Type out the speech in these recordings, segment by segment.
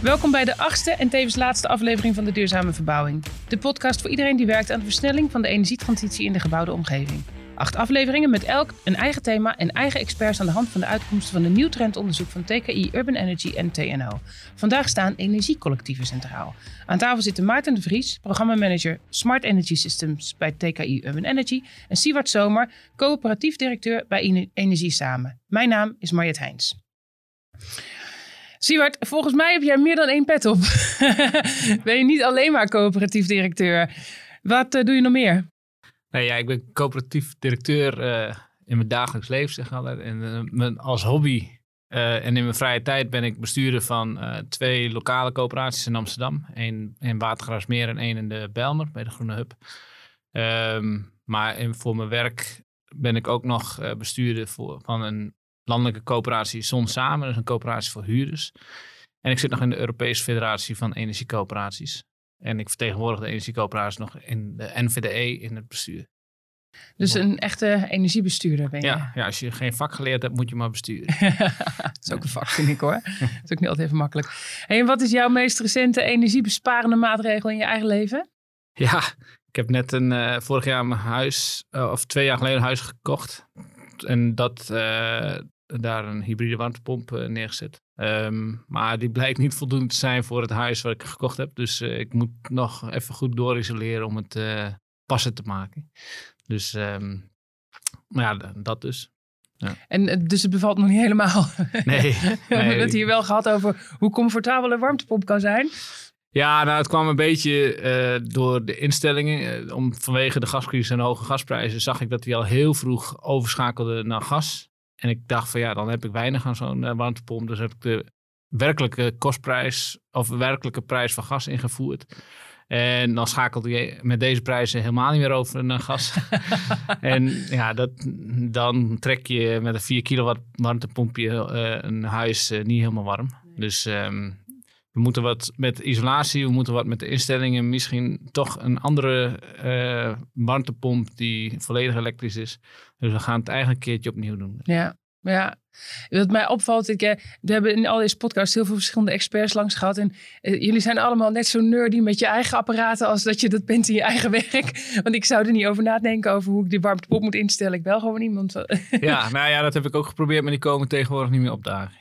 Welkom bij de achtste en tevens laatste aflevering van de Duurzame Verbouwing. De podcast voor iedereen die werkt aan de versnelling van de energietransitie in de gebouwde omgeving. Acht afleveringen met elk een eigen thema en eigen experts aan de hand van de uitkomsten van een nieuw trendonderzoek van TKI Urban Energy en TNO. Vandaag staan energiecollectieven centraal. Aan tafel zitten Maarten de Vries, programmamanager Smart Energy Systems bij TKI Urban Energy en Siewart Zomer, coöperatief directeur bij Energie Samen. Mijn naam is Marjet Heijns. Siewart, volgens mij heb jij meer dan één pet op. ben je niet alleen maar coöperatief directeur. Wat uh, doe je nog meer? Nee, ja, ik ben coöperatief directeur uh, in mijn dagelijks leven, zeg altijd. En mijn, als hobby en in mijn vrije tijd ben ik bestuurder van twee lokale coöperaties in Amsterdam. Eén in Watergraafsmeer en één in de Belmer bij de Groene Hub. Um, maar voor mijn werk ben ik ook nog bestuurder voor, van een landelijke coöperatie Zon Samen. Is een coöperatie voor huurders. En ik zit nog in de Europese Federatie van Energiecoöperaties. En ik vertegenwoordig de energiecoöperaties nog in de NVDE in het bestuur. Dus een echte energiebestuurder ben je? Ja, ja als je geen vak geleerd hebt, moet je maar besturen. dat is ook een vak, vind ik hoor. dat is ook niet altijd even makkelijk. en wat is jouw meest recente energiebesparende maatregel in je eigen leven? Ja, ik heb net een, uh, vorig jaar mijn huis, uh, of twee jaar geleden een huis gekocht. En dat, uh, daar een hybride warmtepomp uh, neergezet. Um, maar die blijkt niet voldoende te zijn voor het huis wat ik gekocht heb. Dus uh, ik moet nog even goed dorisoleren om het uh, passen te maken. Dus um, ja, dat dus. Ja. En dus het bevalt nog niet helemaal. Nee. We hebben het hier wel gehad over hoe comfortabel een warmtepomp kan zijn. Ja, nou, het kwam een beetje uh, door de instellingen. Om, vanwege de gascrisis en de hoge gasprijzen zag ik dat hij al heel vroeg overschakelde naar gas. En ik dacht van ja, dan heb ik weinig aan zo'n uh, warmtepomp. Dus heb ik de werkelijke kostprijs of werkelijke prijs van gas ingevoerd. En dan schakelde je met deze prijzen helemaal niet meer over naar gas. en ja, dat, dan trek je met een 4 kilowatt warmtepompje uh, een huis uh, niet helemaal warm. Nee. Dus um, we moeten wat met isolatie, we moeten wat met de instellingen. Misschien toch een andere uh, warmtepomp die volledig elektrisch is. Dus we gaan het eigenlijk een keertje opnieuw doen. Ja, ja. Wat mij opvalt, ik, we hebben in al deze podcasts heel veel verschillende experts langs gehad. En uh, jullie zijn allemaal net zo nerdy met je eigen apparaten als dat je dat bent in je eigen werk. Want ik zou er niet over nadenken over hoe ik die warmtepomp moet instellen. Ik bel gewoon iemand. ja, nou ja, dat heb ik ook geprobeerd, maar die komen tegenwoordig niet meer opdagen.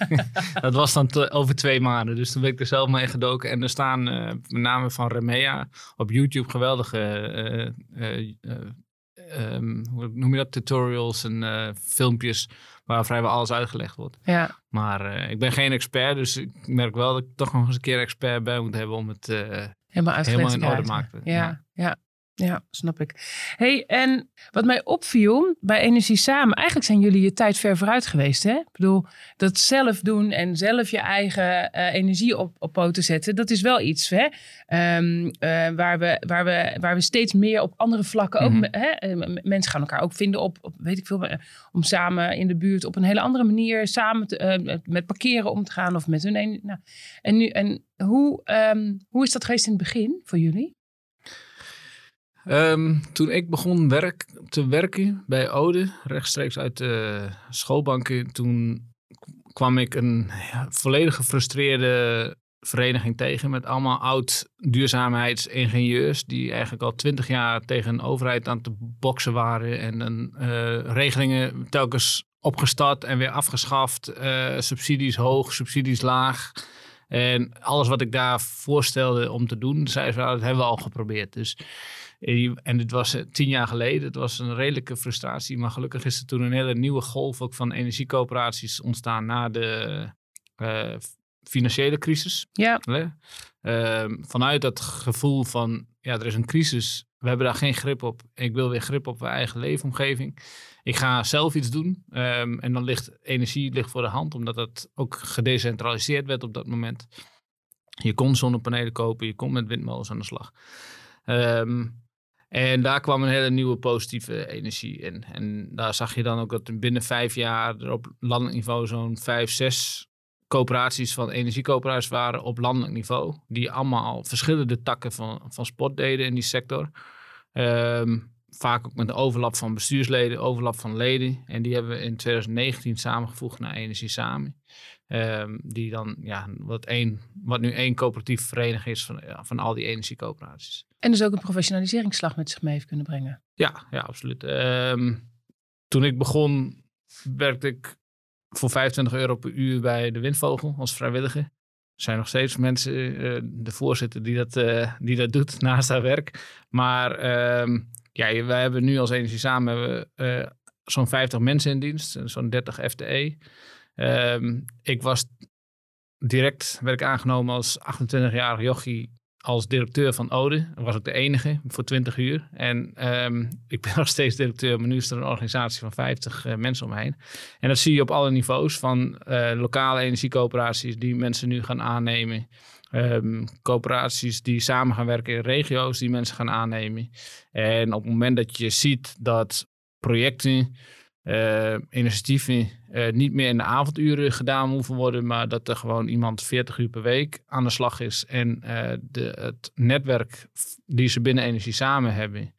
dat was dan te, over twee maanden, dus toen ben ik er zelf mee gedoken. En er staan uh, met name van Remea op YouTube geweldige... Uh, Um, hoe noem je dat, tutorials en uh, filmpjes waar vrijwel alles uitgelegd wordt. Ja. Maar uh, ik ben geen expert, dus ik merk wel dat ik toch nog eens een keer expert bij moet hebben om het uh, helemaal, helemaal in orde te maken. Ja, ja. ja. Ja, snap ik. hey, en wat mij opviel bij Energie Samen, eigenlijk zijn jullie je tijd ver vooruit geweest. Hè? Ik bedoel, dat zelf doen en zelf je eigen uh, energie op, op poten zetten, dat is wel iets hè? Um, uh, waar, we, waar, we, waar we steeds meer op andere vlakken ook. Mm-hmm. Hè? Mensen gaan elkaar ook vinden op, op, weet ik veel, om samen in de buurt op een hele andere manier samen te, uh, met parkeren om te gaan of met hun. Nou, en nu, en hoe, um, hoe is dat geweest in het begin voor jullie? Um, toen ik begon werk, te werken bij Ode, rechtstreeks uit de schoolbanken, toen kwam ik een ja, volledig gefrustreerde vereniging tegen met allemaal oud duurzaamheidsingenieurs die eigenlijk al twintig jaar tegen een overheid aan te boksen waren en een, uh, regelingen telkens opgestart en weer afgeschaft, uh, subsidies hoog, subsidies laag. En alles wat ik daar voorstelde om te doen, zei ze, dat hebben we al geprobeerd. Dus en dit was tien jaar geleden. Het was een redelijke frustratie. Maar gelukkig is er toen een hele nieuwe golf ook van energiecoöperaties ontstaan na de uh, financiële crisis. Ja. Uh, vanuit dat gevoel van, ja, er is een crisis. We hebben daar geen grip op. Ik wil weer grip op mijn eigen leefomgeving. Ik ga zelf iets doen. Um, en dan ligt energie ligt voor de hand, omdat dat ook gedecentraliseerd werd op dat moment. Je kon zonnepanelen kopen, je kon met windmolens aan de slag. Um, en daar kwam een hele nieuwe positieve energie in. En daar zag je dan ook dat binnen vijf jaar er op landelijk niveau zo'n vijf, zes coöperaties van energiecoöperaties waren op landelijk niveau. Die allemaal verschillende takken van, van sport deden in die sector. Um, vaak ook met een overlap van bestuursleden, overlap van leden. En die hebben we in 2019 samengevoegd naar Energie Samen. Ehm, die dan, ja, wat, één, wat nu één coöperatieve vereniging is van, van al die energiecoöperaties. En dus ook een professionaliseringsslag met zich mee heeft kunnen brengen. Ja, ja absoluut. Ehm, toen ik begon, werkte ik voor 25 euro per uur bij de Windvogel als vrijwilliger. Er zijn nog steeds mensen, uh, de voorzitter, die dat, uh, die dat doet naast haar werk. Maar um, ja, wij hebben nu als Energie Samen uh, zo'n 50 mensen in dienst, zo'n 30 FTE. Um, ik was direct werd ik aangenomen als 28-jarige jochie als directeur van Ode. Was ik de enige voor 20 uur. En um, ik ben nog steeds directeur, maar nu is er een organisatie van 50 uh, mensen omheen. En dat zie je op alle niveaus, van uh, lokale energiecoöperaties die mensen nu gaan aannemen. Um, coöperaties die samen gaan werken in regio's die mensen gaan aannemen. En op het moment dat je ziet dat projecten uh, initiatieven uh, niet meer in de avonduren gedaan hoeven worden, maar dat er gewoon iemand 40 uur per week aan de slag is en uh, de, het netwerk die ze binnen Energie samen hebben,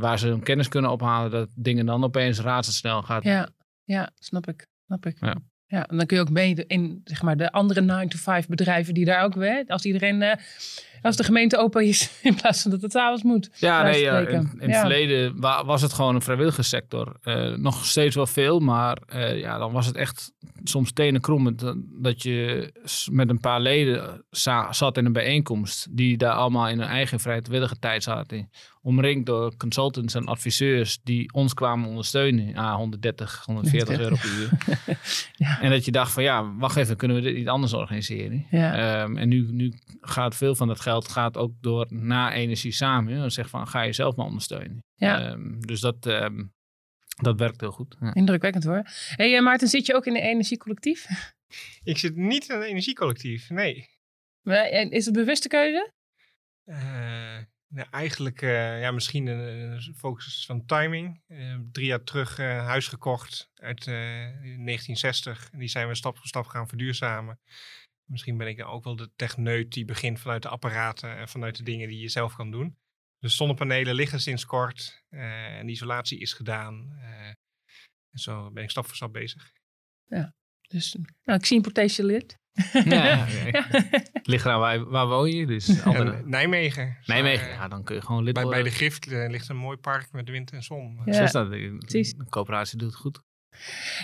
waar ze hun kennis kunnen ophalen, dat dingen dan opeens razendsnel gaat. Ja, ja snap ik. Snap ik. Ja. ja, en dan kun je ook mee in zeg maar, de andere 9-to-5 bedrijven die daar ook weer, als iedereen als de gemeente open is in plaats van dat het s'avonds moet. Ja, nee, ja, in, in het verleden was het gewoon een vrijwilligerssector. Uh, nog steeds wel veel, maar uh, ja, dan was het echt soms tenenkrommend dat je met een paar leden zat in een bijeenkomst die daar allemaal in hun eigen vrijwillige tijd zaten. Omringd door consultants en adviseurs die ons kwamen ondersteunen. Ah, 130, 140 euro per uur. ja. En dat je dacht van ja, wacht even, kunnen we dit niet anders organiseren? Ja. Um, en nu, nu gaat veel van dat geld gaat ook door na energie samen. Dan zeg van ga je zelf maar ondersteunen. Ja. Um, dus dat, um, dat werkt heel goed. Ja. Indrukwekkend hoor. hey, uh, Maarten, zit je ook in een energiecollectief? Ik zit niet in een energiecollectief, nee. Maar, is het bewuste keuze? Uh, nou, eigenlijk uh, ja, misschien een, een, focus van timing. Uh, drie jaar terug uh, huis gekocht uit 1960. Die zijn we stap voor stap gaan verduurzamen. Misschien ben ik dan ook wel de techneut die begint vanuit de apparaten en vanuit de dingen die je zelf kan doen. De zonnepanelen liggen sinds kort en de isolatie is gedaan. en zo ben ik stap voor stap bezig. Ja, dus nou, ik zie een potentialist. Ja, ja. Het ligt aan waar, waar woon je? Dus andere... Nijmegen. Nijmegen, ja, dan kun je gewoon lid bij, worden. Bij de Gift ligt een mooi park met wind en zon. Ja. Zo is dat. De, de coöperatie doet het goed.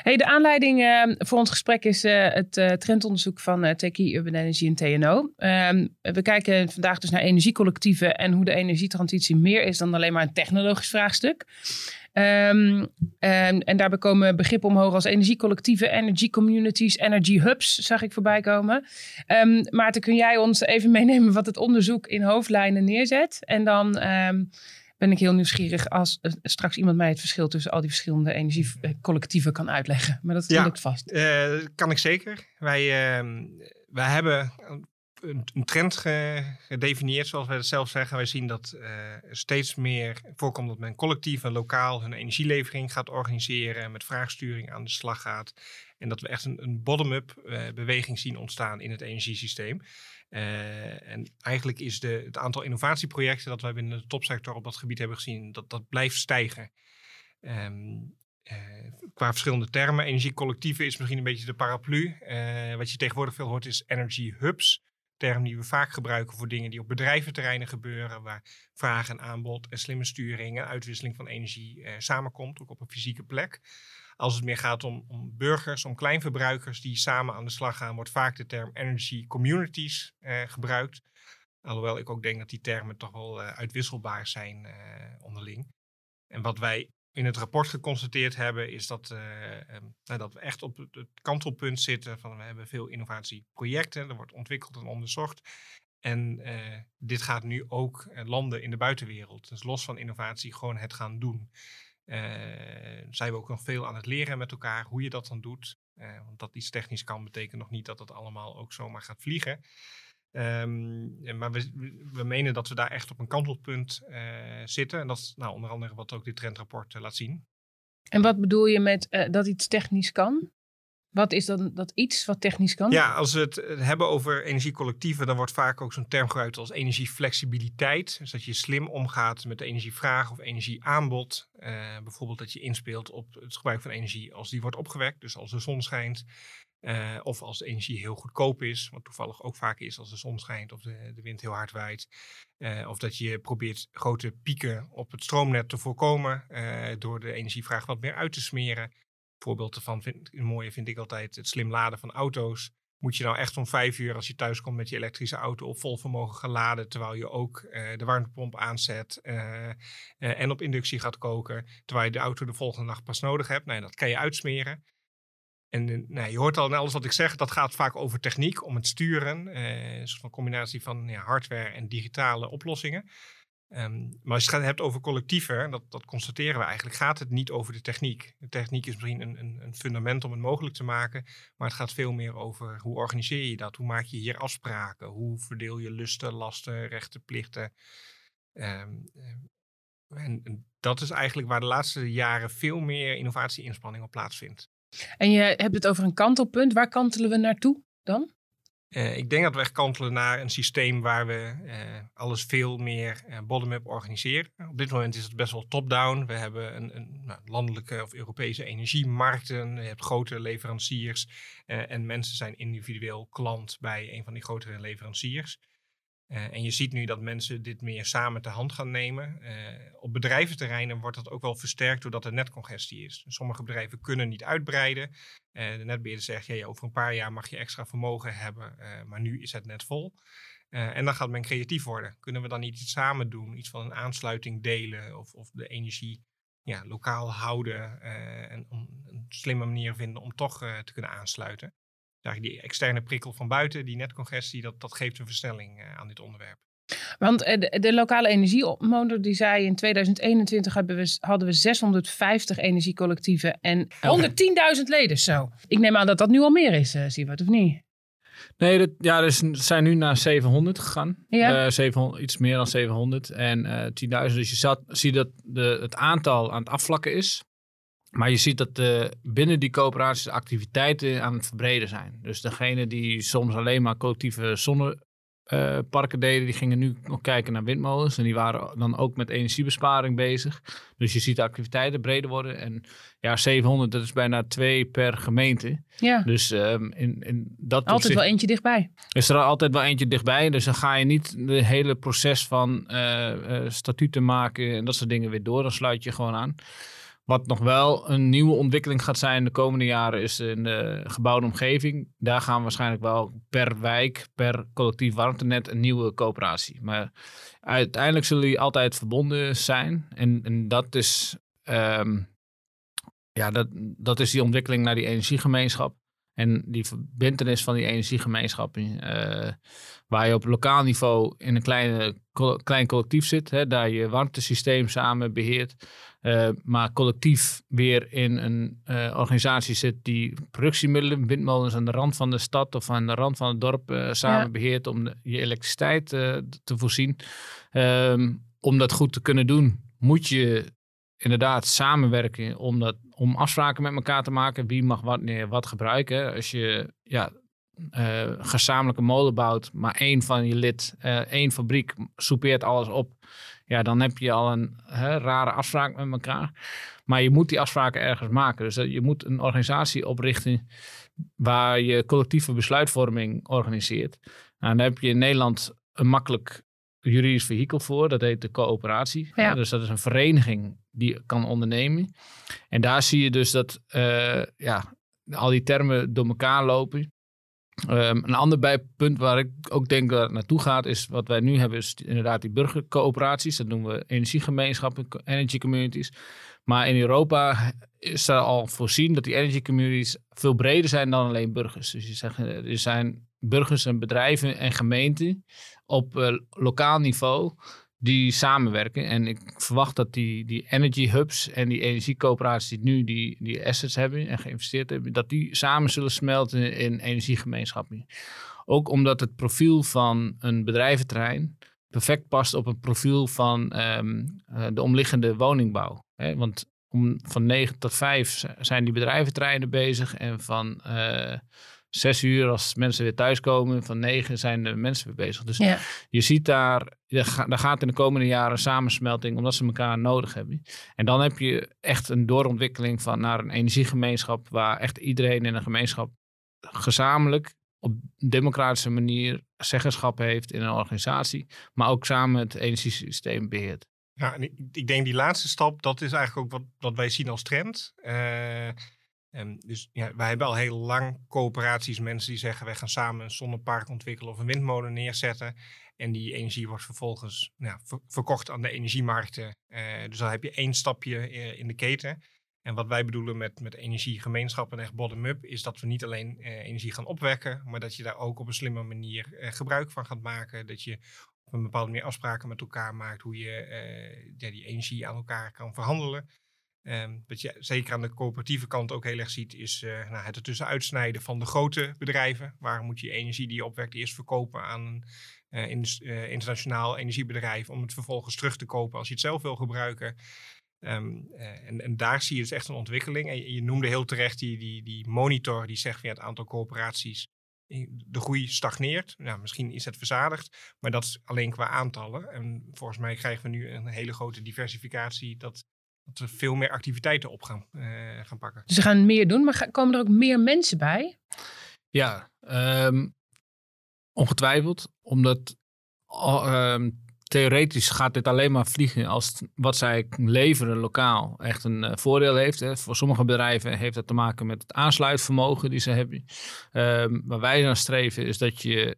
Hey, de aanleiding uh, voor ons gesprek is uh, het uh, trendonderzoek van uh, Urban Energy en TNO. Ehm, we kijken vandaag dus naar energiecollectieven en hoe de energietransitie meer is dan alleen maar een technologisch vraagstuk. Um, en, daarbij komen begrippen omhoog als energiecollectieven, energy communities, energy hubs, zag ik voorbij komen. Maarten, kun jij ons even meenemen wat het onderzoek in hoofdlijnen neerzet? En dan ben ik heel nieuwsgierig als uh, straks iemand mij het verschil tussen al die verschillende energiecollectieven kan uitleggen. Maar dat ja, lukt vast. Uh, kan ik zeker. Wij, wij hebben een, een trend gedefinieerd, zoals wij het zelf zeggen. Wij zien dat er steeds meer voorkomt dat men collectief en lokaal hun energielevering gaat organiseren, met vraagsturing aan de slag gaat. En dat we echt een, een bottom-up beweging zien ontstaan in het energiesysteem. Uh, en eigenlijk is de, het aantal innovatieprojecten dat wij binnen de topsector op dat gebied hebben gezien, dat, dat blijft stijgen. Um, uh, qua verschillende termen. Energiecollectieven is misschien een beetje de paraplu. Uh, wat je tegenwoordig veel hoort is energy hubs term die we vaak gebruiken voor dingen die op bedrijventerreinen gebeuren, waar vraag en aanbod en slimme sturing en uitwisseling van energie eh, samenkomt, ook op een fysieke plek. Als het meer gaat om, om, burgers, om kleinverbruikers die samen aan de slag gaan, wordt vaak de term energy communities eh, gebruikt. Alhoewel ik ook denk dat die termen toch wel uh, uitwisselbaar zijn uh, onderling. En wat wij in het rapport geconstateerd hebben, is dat, uh, nou, dat we echt op het kantelpunt zitten van we hebben veel innovatieprojecten, er wordt ontwikkeld en onderzocht. En dit gaat nu ook landen in de buitenwereld. Dus los van innovatie, gewoon het gaan doen. Zijn we ook nog veel aan het leren met elkaar hoe je dat dan doet. want dat iets technisch kan, betekent nog niet dat het allemaal ook zomaar gaat vliegen. Um, maar we, we, menen dat we daar echt op een kantelpunt uh, zitten. En dat is nou, onder andere wat ook dit trendrapport laat zien. En wat bedoel je met dat iets technisch kan? Wat is dan dat iets wat technisch kan? Ja, als we het hebben over energiecollectieven, dan wordt vaak ook zo'n term gebruikt als energieflexibiliteit. Dus dat je slim omgaat met de energievraag of energieaanbod. Uh, bijvoorbeeld dat je inspeelt op het gebruik van energie als die wordt opgewekt. Dus als de zon schijnt. Uh, of als de energie heel goedkoop is, wat toevallig ook vaak is als de zon schijnt of de, de wind heel hard waait. Uh, of dat je probeert grote pieken op het stroomnet te voorkomen door de energievraag wat meer uit te smeren. Voorbeeld ervan, vind, een mooie vind ik altijd het slim laden van auto's. Moet je nou echt om vijf uur als je thuis komt met je elektrische auto op vol vermogen gaan laden, terwijl je ook de warmtepomp aanzet en op inductie gaat koken, terwijl je de auto de volgende nacht pas nodig hebt. Nou, dat kan je uitsmeren. En nou, je hoort al in alles wat ik zeg, dat gaat vaak over techniek, om het sturen. Een soort van combinatie van ja, hardware en digitale oplossingen. Um, maar als je het hebt over collectieven, dat, dat constateren we eigenlijk, gaat het niet over de techniek. De techniek is misschien een, een, een, fundament om het mogelijk te maken, maar het gaat veel meer over hoe organiseer je dat? Hoe maak je hier afspraken? Hoe verdeel je lusten, lasten, rechten, plichten? Um, en, en dat is eigenlijk waar de laatste jaren veel meer innovatie-inspanning op plaatsvindt. En je hebt het over een kantelpunt. Waar kantelen we naartoe dan? Uh, ik denk dat we echt kantelen naar een systeem waar we uh, alles veel meer uh, bottom-up organiseren. Op dit moment is het best wel top-down. We hebben een, een nou, landelijke of Europese energiemarkten. Je hebt grote leveranciers en mensen zijn individueel klant bij een van die grotere leveranciers. Uh, en je ziet nu dat mensen dit meer samen te hand gaan nemen. Uh, op bedrijventerreinen wordt dat ook wel versterkt doordat er netcongestie is. Sommige bedrijven kunnen niet uitbreiden. Uh, de netbeheerder zegt, ja, over een paar jaar mag je extra vermogen hebben, maar nu is het net vol. en dan gaat men creatief worden. Kunnen we dan iets samen doen? Iets van een aansluiting delen of, of de energie ja, lokaal houden en een slimme manier vinden om toch te kunnen aansluiten die externe prikkel van buiten, die netcongestie, dat, dat geeft een versnelling uh, aan dit onderwerp. Want eh, de, de lokale energiemotor die zei in 2021 hebben we, hadden we 650 energiecollectieven en 110.000 leden zo. Ik neem aan dat dat nu al meer is, uh, Siebert, of niet? Nee, dat, ja, dus zijn nu naar 700 gegaan. Ja. Uh, 700, iets meer dan 700 en uh, 10.000. Dus je zat, ziet dat de, het aantal aan het afvlakken is. Maar je ziet dat uh, binnen die coöperaties activiteiten aan het verbreden zijn. Dus degene die soms alleen maar collectieve zonneparken uh, deden, die gingen nu nog kijken naar windmolens. En die waren dan ook met energiebesparing bezig. Dus je ziet de activiteiten breder worden. En ja, 700, dat is bijna twee per gemeente. Ja. Dus um, in, in dat Altijd opzicht, wel eentje dichtbij. Is er altijd wel eentje dichtbij. Dus dan ga je niet het hele proces van uh, statuten maken en dat soort dingen weer door. Dan sluit je gewoon aan. Wat nog wel een nieuwe ontwikkeling gaat zijn de komende jaren is in de gebouwde omgeving. Daar gaan we waarschijnlijk wel per wijk, per collectief warmtenet een nieuwe coöperatie. Maar uiteindelijk zullen die altijd verbonden zijn. En, en dat is... Um, ja, dat, dat is die ontwikkeling naar die energiegemeenschap. En die verbindenis van die energiegemeenschap, uh, waar je op lokaal niveau in een kleine, klein collectief zit, hè, daar je warmtesysteem samen beheert, uh, maar collectief weer in een uh, organisatie zit die productiemiddelen, windmolens aan de rand van de stad of aan de rand van het dorp samen ja. beheert om de, je elektriciteit te voorzien. Um, om dat goed te kunnen doen, moet je inderdaad samenwerken om, dat, om afspraken met elkaar te maken. Wie mag wat, nee, wat gebruiken. Als je ja, uh, gezamenlijke molen bouwt, maar één van je lid, uh, één fabriek soupeert alles op. Ja, dan heb je al een rare afspraak met elkaar. Maar je moet die afspraken ergens maken. Dus je moet een organisatie oprichten waar je collectieve besluitvorming organiseert. Nou, dan heb je in Nederland een makkelijk juridisch vehikel voor. Dat heet de coöperatie. Ja. Dus dat is een vereniging die kan ondernemen. En daar zie je dus dat uh, ja, al die termen door elkaar lopen. Um, een ander bijpunt waar ik ook denk dat het naartoe gaat, is wat wij nu hebben, is inderdaad die burgercoöperaties. Dat noemen we energiegemeenschappen, energy communities. Maar in Europa is er al voorzien dat die energy communities veel breder zijn dan alleen burgers. Dus je zegt, er zijn burgers en bedrijven en gemeenten op uh, lokaal niveau die samenwerken. En ik verwacht dat die, die energy hubs en die energiecoöperaties die nu die, die assets hebben en geïnvesteerd hebben, dat die samen zullen smelten in energiegemeenschappen. Ook omdat het profiel van een bedrijventerrein perfect past op het profiel van um, uh, de omliggende woningbouw. Hè? Want om, van 9 tot 5 zijn die bedrijventreinen bezig. En van uh, 6 uur als mensen weer thuiskomen, van 9 zijn de mensen weer bezig. Dus Ja. je ziet daar, daar gaat in de komende jaren samensmelting, omdat ze elkaar nodig hebben. En dan heb je echt een doorontwikkeling van naar een energiegemeenschap, waar echt iedereen in een gemeenschap gezamenlijk op democratische manier zeggenschap heeft in een organisatie, maar ook samen het energiesysteem beheert. Ja, en ik, ik denk die laatste stap, dat is eigenlijk ook wat, wat wij zien als trend. Eh, en dus ja, wij hebben al heel lang coöperaties, mensen die zeggen wij gaan samen een zonnepark ontwikkelen of een windmolen neerzetten. En die energie wordt vervolgens nou, ver- verkocht aan de energiemarkten. Eh, dus dan heb je één stapje eh, in de keten. En wat wij bedoelen met, met energiegemeenschappen en echt bottom-up, is dat we niet alleen eh, energie gaan opwekken, maar dat je daar ook op een slimme manier gebruik van gaat maken. Dat je op een bepaalde manier afspraken met elkaar maakt hoe je die energie aan elkaar kan verhandelen. Ehm, wat je zeker aan de coöperatieve kant ook heel erg ziet, is eh, nou, het ertussen uitsnijden van de grote bedrijven. Waar moet je energie die je opwekt eerst verkopen aan een eh, indus- eh, internationaal energiebedrijf om het vervolgens terug te kopen als je het zelf wil gebruiken. Ehm, eh, en, en daar zie je dus echt een ontwikkeling. En je, noemde heel terecht die, die, die monitor die zegt van ja, het aantal coöperaties, de groei stagneert. Nou, misschien is het verzadigd, maar dat is alleen qua aantallen. En volgens mij krijgen we nu een hele grote diversificatie dat, dat we veel meer activiteiten op gaan, eh, gaan pakken. Dus ze gaan meer doen, maar komen er ook meer mensen bij? Ja, ehm, ongetwijfeld. Omdat ehm, theoretisch gaat dit alleen maar vliegen als wat zij leveren lokaal echt een eh, voordeel heeft. Hè. Voor sommige bedrijven heeft dat te maken met het aansluitvermogen die ze hebben. Ehm, waar wij naar streven is dat je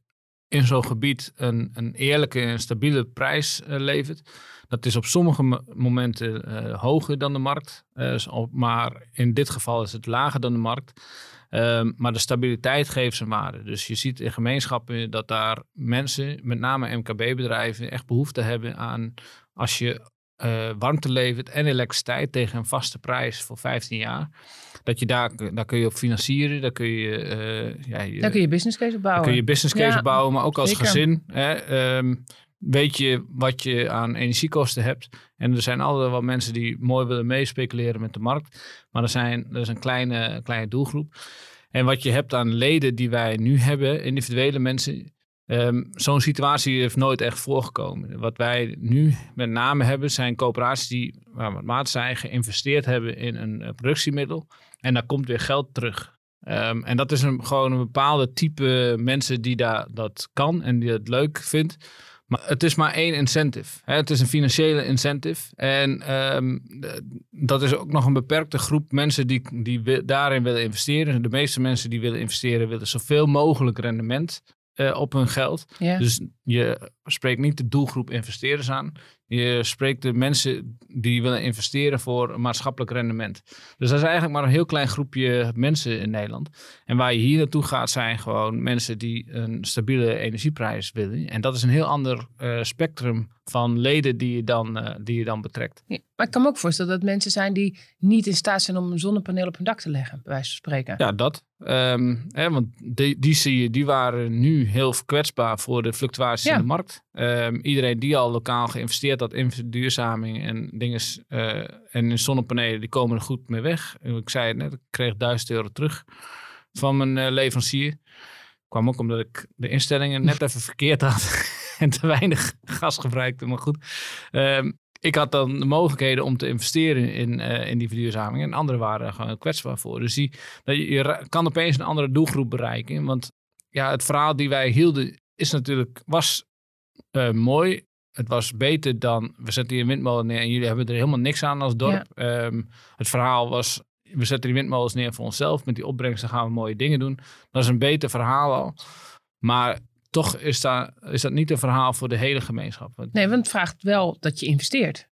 in zo'n gebied een, een eerlijke en stabiele prijs eh, levert. Dat is op sommige mo- momenten eh, hoger dan de markt. eh, op- maar in dit geval is het lager dan de markt. Ehm, maar de stabiliteit geeft zijn waarde. Dus je ziet in gemeenschappen dat daar mensen, met name MKB-bedrijven, echt behoefte hebben aan als je eh, warmte levert en elektriciteit tegen een vaste prijs voor 15 jaar. Dat je daar, daar kun je op financieren, daar kun je, ja, je, Daar kun je business case op daar bouwen. kun je business case Ja, bouwen, maar ook als zeker. gezin. Hè, ehm, weet je wat je aan energiekosten hebt. En er zijn altijd wel mensen die mooi willen meespeculeren met de markt. Maar er, zijn, er is een kleine, kleine doelgroep. En wat je hebt aan leden die wij nu hebben, individuele mensen. ehm, Zo'n situatie heeft nooit echt voorgekomen. Wat wij nu met name hebben, zijn coöperaties die, waar wat maat zijn, geïnvesteerd hebben in een eh, productiemiddel. En daar komt weer geld terug. Ehm, en dat is een, gewoon een bepaalde type mensen die daar, dat kan en die het leuk vindt. Maar het is maar één incentive. Hè? Het is een financiële incentive. En ehm, dat is ook nog een beperkte groep mensen die, die daarin willen investeren. De meeste mensen die willen investeren willen zoveel mogelijk rendement eh, op hun geld. Ja. Dus je spreekt niet de doelgroep investeerders aan. Je spreekt de mensen die willen investeren voor maatschappelijk rendement. Dus dat is eigenlijk maar een heel klein groepje mensen in Nederland. En waar je hier naartoe gaat zijn gewoon mensen die een stabiele energieprijs willen. En dat is een heel ander eh, spectrum van leden die je, dan, eh, die je dan betrekt. Ja, Maar ik kan me ook voorstellen dat mensen zijn die niet in staat zijn om een zonnepaneel op hun dak te leggen, bij wijze van spreken. Ja, dat. Ehm, hè, want die, die zie je, die waren nu heel kwetsbaar voor de fluctuaties Ja. in de markt. Ehm, iedereen die al lokaal geïnvesteerd had in verduurzaming en dingen eh, en in zonnepanelen, die komen er goed mee weg. Ik zei het net, ik kreeg 1000 euro terug van mijn eh, leverancier. Kwam ook omdat ik de instellingen net even verkeerd had en te weinig gas gebruikte. Maar goed, Ehm, ik had dan de mogelijkheden om te investeren in, eh, in die verduurzaming. En anderen waren gewoon kwetsbaar voor. Dus die, dat je, kan opeens een andere doelgroep bereiken. Want ja, het verhaal die wij hielden is natuurlijk, was eh, mooi. Het was beter dan, we zetten hier een windmolen neer en jullie hebben er helemaal niks aan als dorp. Ehm, het verhaal was, we zetten die windmolens neer voor onszelf. Met die opbrengsten gaan we mooie dingen doen. Dat is een beter verhaal al. Maar toch is, daar, is dat niet een verhaal voor de hele gemeenschap. Nee, want het vraagt wel dat je investeert.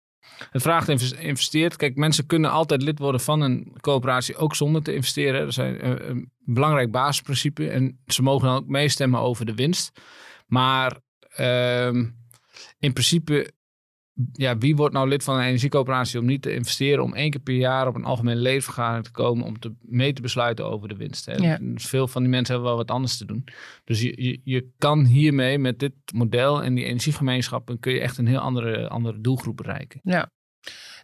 het vraagt invest- investeert. Kijk, mensen kunnen altijd lid worden van een coöperatie, ook zonder te investeren. Dat is een, een belangrijk basisprincipe. En ze mogen dan ook meestemmen over de winst. Maar ehm, in principe, ja, wie wordt nou lid van een energiecoöperatie om niet te investeren, om één keer per jaar op een algemene ledenvergadering te komen om te, mee te besluiten over de winst? Hè? Ja. Dus Veel van die mensen hebben wel wat anders te doen. Dus je, je, je kan hiermee met dit model en die energiegemeenschappen kun je echt een heel andere, andere doelgroep bereiken. Ja.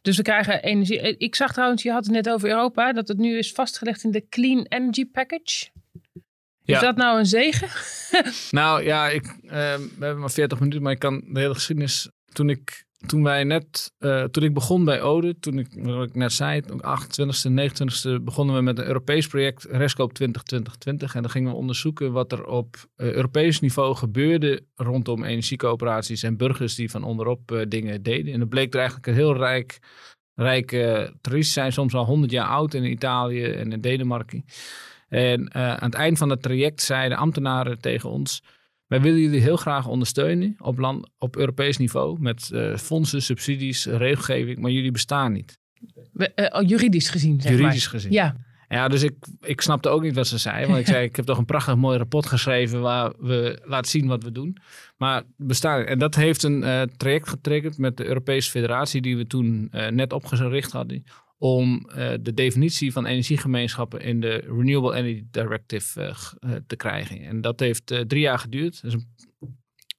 Dus we krijgen energie. Eh, ik zag trouwens, je had het net over Europa, dat het nu is vastgelegd in de Clean Energy Package. Is dat nou een zegen? Nou ja, ik, eh, we hebben maar 40 minuten, maar ik kan de hele geschiedenis. Toen ik, toen wij net, eh, toen ik begon bij Ode, toen ik, wat ik net zei, op 28e, 29e begonnen we met een Europees project, Rescope 2020. En dan gingen we onderzoeken wat er op eh, Europees niveau gebeurde rondom energiecoöperaties en burgers die van onderop eh, dingen deden. En dat bleek er eigenlijk een heel rijk, rijke tradities zijn, soms al 100 jaar oud in Italië en in Denemarken. En aan het eind van het traject zeiden ambtenaren tegen ons: Wij willen jullie heel graag ondersteunen op, land, op Europees niveau met eh, fondsen, subsidies, regelgeving, maar jullie bestaan niet, We- eh, oh, juridisch gezien, zeg juridisch maar. gezien. Ja, Ja, dus ik, ik snapte ook niet wat ze zei. Want ik zei, ik heb toch een prachtig mooi rapport geschreven waar we laten zien wat we doen. Maar bestaan. En dat heeft een eh, traject getriggerd met de Europese Federatie die we toen net opgericht hadden. Om eh, de definitie van energiegemeenschappen in de Renewable Energy Directive eh, eh, te krijgen. En dat heeft drie jaar geduurd. Een,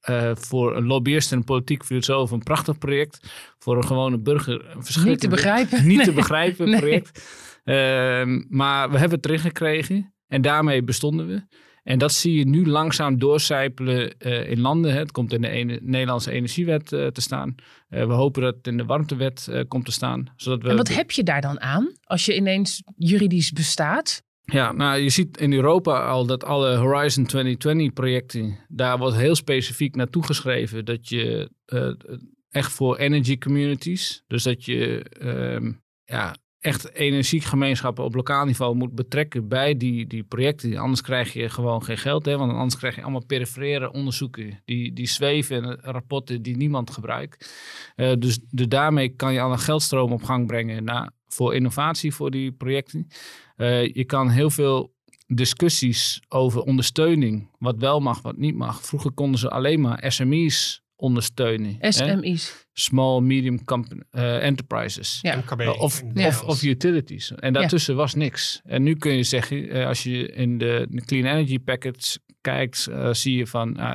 eh, voor een lobbyist en een politiek filosoof een prachtig project. Voor een gewone burger een niet te verschrikkelijk begrijpen. niet te begrijpen project. Ehm, maar we hebben het erin gekregen en daarmee bestonden we. En dat zie je nu langzaam doorcijpelen eh, in landen. hè. Het komt in de ene- Nederlandse energiewet eh, te staan. Eh, we hopen dat het in de warmtewet komt te staan. Zodat we En wat heb je daar dan aan als je ineens juridisch bestaat? Ja, nou, je ziet in Europa al dat alle Horizon 2020 projecten, daar wordt heel specifiek naartoe geschreven dat je echt voor energy communities, dus dat je ehm, ja, echt energiegemeenschappen op lokaal niveau moet betrekken bij die, die projecten. Anders krijg je gewoon geen geld, hè, want anders krijg je allemaal perifere onderzoeken die, die zweven en rapporten die niemand gebruikt. Eh, dus, daarmee kan je al een geldstroom op gang brengen naar, voor innovatie voor die projecten. Eh, je kan heel veel discussies over ondersteuning, wat wel mag, wat niet mag. Vroeger konden ze alleen maar SME's ondersteunen. hè? Small, medium company, eh, enterprises. Ja. MKB. Uh, Of, Ja. of, of utilities. En daartussen was niks. En nu kun je zeggen, eh, als je in de Clean Energy Package kijkt, eh, zie je van uh,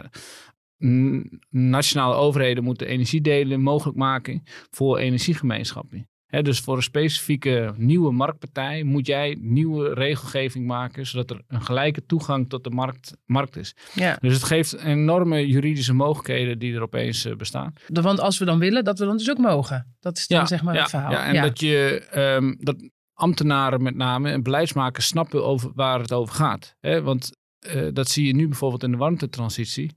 nationale overheden moeten energiedelen mogelijk maken voor energiegemeenschappen. Dus voor een specifieke nieuwe marktpartij moet jij nieuwe regelgeving maken, zodat er een gelijke toegang tot de markt, markt is. Ja. Dus het geeft enorme juridische mogelijkheden die er opeens eh, bestaan. Want als we dan willen, dat we dan dus ook mogen. Dat is dan zeg maar ja, het verhaal. Ja, en dat je ehm, dat ambtenaren met name en beleidsmakers snappen over waar het over gaat. Want eh, dat zie je nu bijvoorbeeld in de warmtetransitie.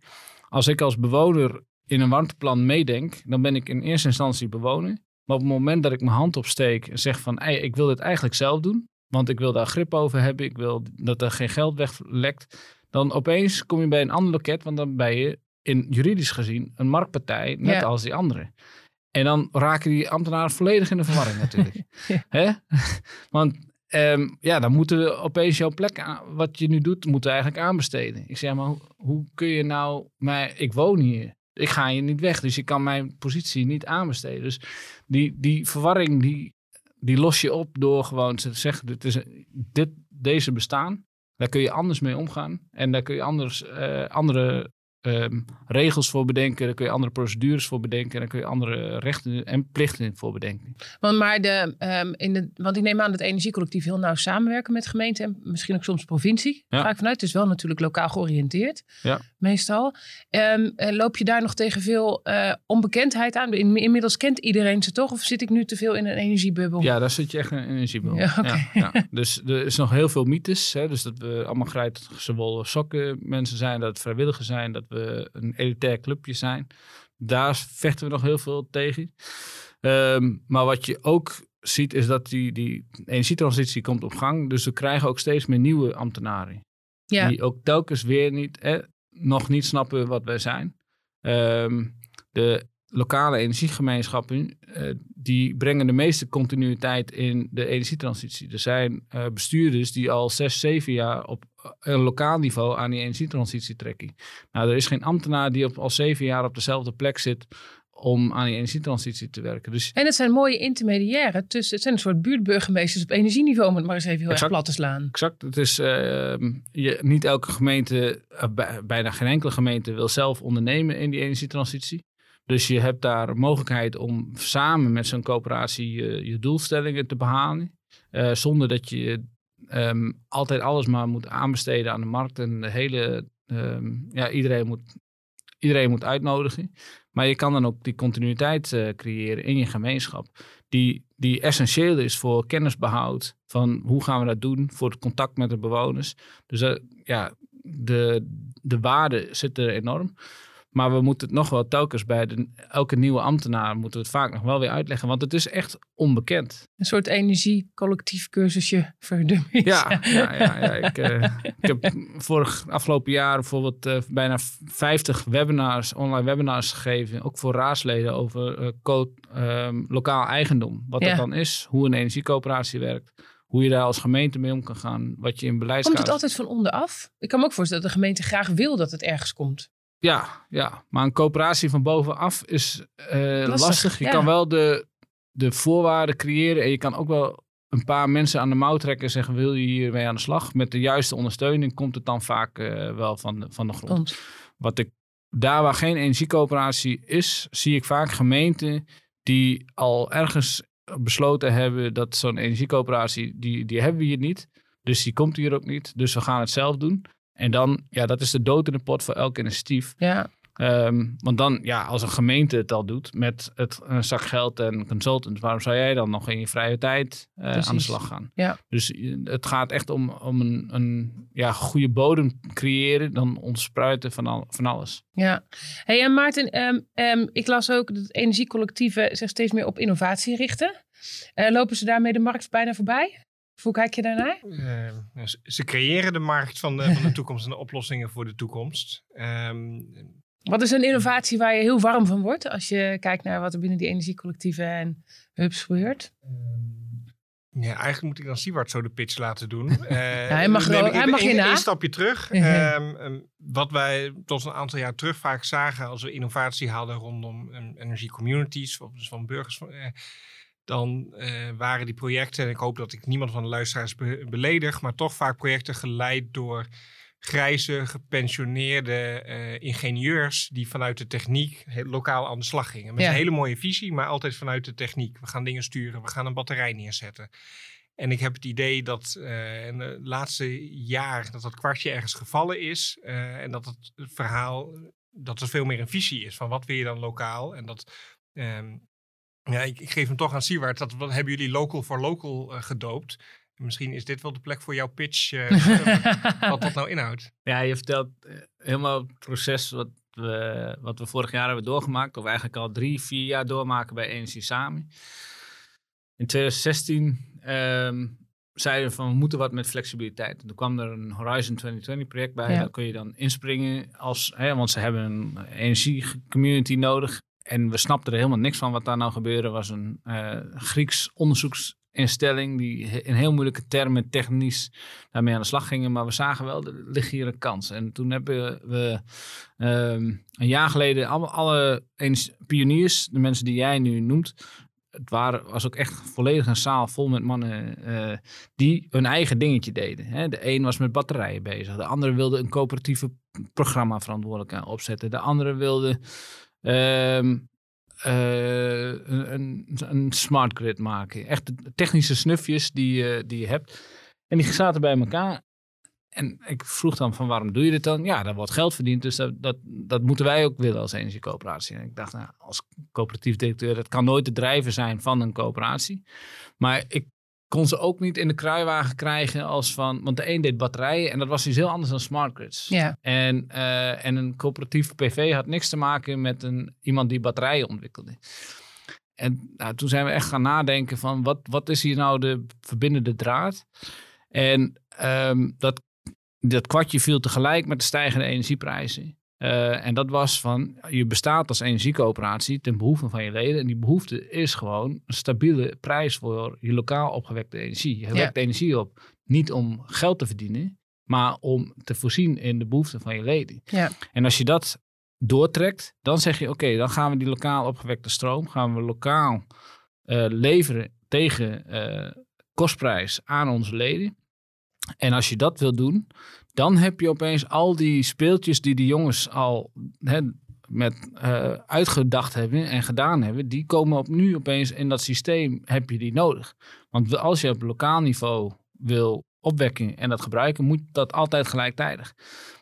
Als ik als bewoner in een warmteplan meedenk, dan ben ik in eerste instantie bewoner. Maar op het moment dat ik mijn hand opsteek en zeg van "Ei, ik wil dit eigenlijk zelf doen, want ik wil daar grip over hebben, ik wil dat er geen geld weglekt, dan opeens kom je bij een ander loket, want dan ben je in juridisch gezien een marktpartij, net Ja. als die andere. En dan raken die ambtenaren volledig in de verwarring natuurlijk. Hè? Want ehm, ja, dan moeten we opeens jouw plek, aan- wat je nu doet, moeten we eigenlijk aanbesteden. Ik zeg maar, hoe, hoe kun je nou, maar ik woon hier. Ik ga hier niet weg, dus je kan mijn positie niet aanbesteden. Dus die, die verwarring, die, die los je op door gewoon te zeggen, dit is, dit, deze bestaan. Daar kun je anders mee omgaan. En daar kun je anders, eh, andere ehm, regels voor bedenken. Daar kun je andere procedures voor bedenken. En daar kun je andere rechten en plichten voor bedenken. Want, maar de, ehm, in de, want ik neem aan dat energiecollectief heel nauw samenwerken met gemeenten en misschien ook soms provincie. Ja. Ga ik vanuit. Het is wel natuurlijk lokaal georiënteerd, Ja. Meestal. Ehm, eh, loop je daar nog tegen veel eh, onbekendheid aan? In, inmiddels kent iedereen ze toch? Of zit ik nu te veel in een energiebubbel? Ja, daar zit je echt in een energiebron. Ja. Dus er is nog heel veel mythes. Hè? Dus dat we allemaal grijze wollen sokken mensen zijn. Dat het vrijwilligers zijn. Dat we een elitair clubje zijn. Daar vechten we nog heel veel tegen. Ehm, maar wat je ook ziet is dat die, die energietransitie komt op gang. Dus we krijgen ook steeds meer nieuwe ambtenaren. Ja. Die ook telkens weer niet, nog niet snappen wat wij zijn. Ehm, de lokale energiegemeenschappen, eh, die brengen de meeste continuïteit in de energietransitie. Er zijn eh, bestuurders die al zes, zeven jaar op een lokaal niveau aan die energietransitie trekken. Nou, er is geen ambtenaar die op, al zeven jaar op dezelfde plek zit om aan die energietransitie te werken. Dus En het zijn mooie intermediairen tussen. Het zijn een soort buurtburgemeesters op energieniveau, om het maar eens even heel Exact. erg plat te slaan. Exact. Het is, ehm, je, niet elke gemeente, eh, bij- bijna geen enkele gemeente wil zelf ondernemen in die energietransitie. Dus je hebt daar mogelijkheid om samen met zo'n coöperatie je, je doelstellingen te behalen. Uh, zonder dat je um, altijd alles maar moet aanbesteden aan de markt en de hele, um, ja, iedereen moet, iedereen moet uitnodigen. Maar je kan dan ook die continuïteit uh, creëren in je gemeenschap, die, die essentieel is voor kennisbehoud van hoe gaan we dat doen, voor het contact met de bewoners. Dus uh, ja, de, de waarde zit er enorm. Maar we moeten het nog wel telkens bij de, elke nieuwe ambtenaar moeten we het vaak nog wel weer uitleggen. Want het is echt onbekend. Een soort energie-collectief cursusje voor de Ja, ja, ja, ja. Ik, uh, ik, heb vorig afgelopen jaar bijvoorbeeld uh, bijna 50 webinars, online webinars gegeven. Ook voor raadsleden over uh, code, lokaal eigendom. Wat ja. dat dan is, hoe een energiecoöperatie werkt hoe je daar als gemeente mee om kan gaan, wat je in beleid Komt het altijd van onderaf? Ik kan me ook voorstellen dat de gemeente graag wil dat het ergens komt. Ja, ja, maar een coöperatie van bovenaf is uh, lastig. lastig. Je ja. kan wel de, de voorwaarden creëren en je kan ook wel een paar mensen aan de mouw trekken en zeggen: Wil je hiermee aan de slag? Met de juiste ondersteuning komt het dan vaak uh, wel van de, van de grond. Komt. Wat ik daar waar geen energiecoöperatie is, zie ik vaak gemeenten die al ergens besloten hebben dat zo'n energiecoöperatie, die, die hebben we hier niet. Dus die komt hier ook niet. Dus we gaan het zelf doen. En dan, ja, dat is de dood in de pot voor elk initiatief. Ja. Um, want dan, ja, als een gemeente het al doet met het, een zak geld en consultants, waarom zou jij dan nog in je vrije tijd uh, aan de slag gaan? Ja. Dus het gaat echt om, om een, een ja, goede bodem creëren, dan ontspruiten van, al, van alles. Ja. Hey, en Maarten, um, um, ik las ook dat energiecollectieven zich steeds meer op innovatie richten. Uh, lopen ze daarmee de markt bijna voorbij? Hoe kijk je daarnaar? Uh, ze creëren de markt van de, van de toekomst en de oplossingen voor de toekomst. Um, wat is een innovatie waar je heel warm van wordt als je kijkt naar wat er binnen die energiecollectieven en hubs gebeurt? Ja, eigenlijk moet ik dan Siewart zo de pitch laten doen. Uh, ja, hij mag, wel, hij mag je na. Een stapje terug. um, um, wat wij tot een aantal jaar terug vaak zagen als we innovatie hadden rondom um, energiecommunities, dus van burgers. Uh, dan uh, waren die projecten, en ik hoop dat ik niemand van de luisteraars be beledig, maar toch vaak projecten geleid door grijze, gepensioneerde uh, ingenieurs die vanuit de techniek lokaal aan de slag gingen. Met ja. een hele mooie visie, maar altijd vanuit de techniek. We gaan dingen sturen, we gaan een batterij neerzetten. En ik heb het idee dat uh, in het laatste jaar dat dat kwartje ergens gevallen is. Uh, en dat het verhaal, dat er veel meer een visie is van wat wil je dan lokaal. En dat um, ja, ik, ik, geef hem toch aan Siewert. Dat wat hebben jullie local for local uh, gedoopt. Misschien is dit wel de plek voor jouw pitch. Uh, wat dat nou inhoudt. Ja, je vertelt uh, helemaal het proces wat we, wat we vorig jaar hebben doorgemaakt. Of eigenlijk al drie, vier jaar doormaken bij Energie Samen. In 2016 um, zeiden we van we moeten wat met flexibiliteit. En toen kwam er een Horizon 2020 project bij. Ja. Daar kun je dan inspringen. Als, hè, want ze hebben een energiecommunity nodig. En we snapten er helemaal niks van wat daar nou gebeurde. was een uh, Grieks onderzoeksinstelling die in heel moeilijke termen technisch daarmee aan de slag gingen. Maar we zagen wel, er ligt hier een kans. En toen hebben we um, een jaar geleden alle, alle pioniers, de mensen die jij nu noemt, het waren, was ook echt volledig een zaal vol met mannen uh, die hun eigen dingetje deden. Hè. De een was met batterijen bezig. De andere wilde een coöperatieve programma verantwoordelijk opzetten. De andere wilde Um, uh, een, een, smart grid maken. Echt technische snufjes die, uh, die je hebt. En die zaten bij elkaar. En ik vroeg dan van waarom doe je dit dan? Ja, daar wordt geld verdiend, dus dat, dat, dat moeten wij ook willen als energiecoöperatie. En ik dacht, nou, als coöperatief directeur, dat kan nooit de drijver zijn van een coöperatie. Maar ik kon ze ook niet in de kruiwagen krijgen als van... Want de een deed batterijen en dat was iets heel anders dan smart grids. Ja. En, uh, en een coöperatief PV had niks te maken met een, iemand die batterijen ontwikkelde. En nou, toen zijn we echt gaan nadenken van wat, wat is hier nou de verbindende draad? En um, dat, dat kwartje viel tegelijk met de stijgende energieprijzen. Uh, en dat was van, je bestaat als energiecoöperatie ten behoeve van je leden. En die behoefte is gewoon een stabiele prijs voor je lokaal opgewekte energie. Je ja. wekt energie op niet om geld te verdienen, maar om te voorzien in de behoeften van je leden. Ja. En als je dat doortrekt, dan zeg je oké, okay, dan gaan we die lokaal opgewekte stroom, gaan we lokaal uh, leveren tegen uh, kostprijs aan onze leden. En als je dat wil doen, dan heb je opeens al die speeltjes die de jongens al hè, met eh, uitgedacht hebben en gedaan hebben, die komen op nu opeens in dat systeem, heb je die nodig. Want als je op lokaal niveau wil opwekking en dat gebruiken, moet dat altijd gelijktijdig.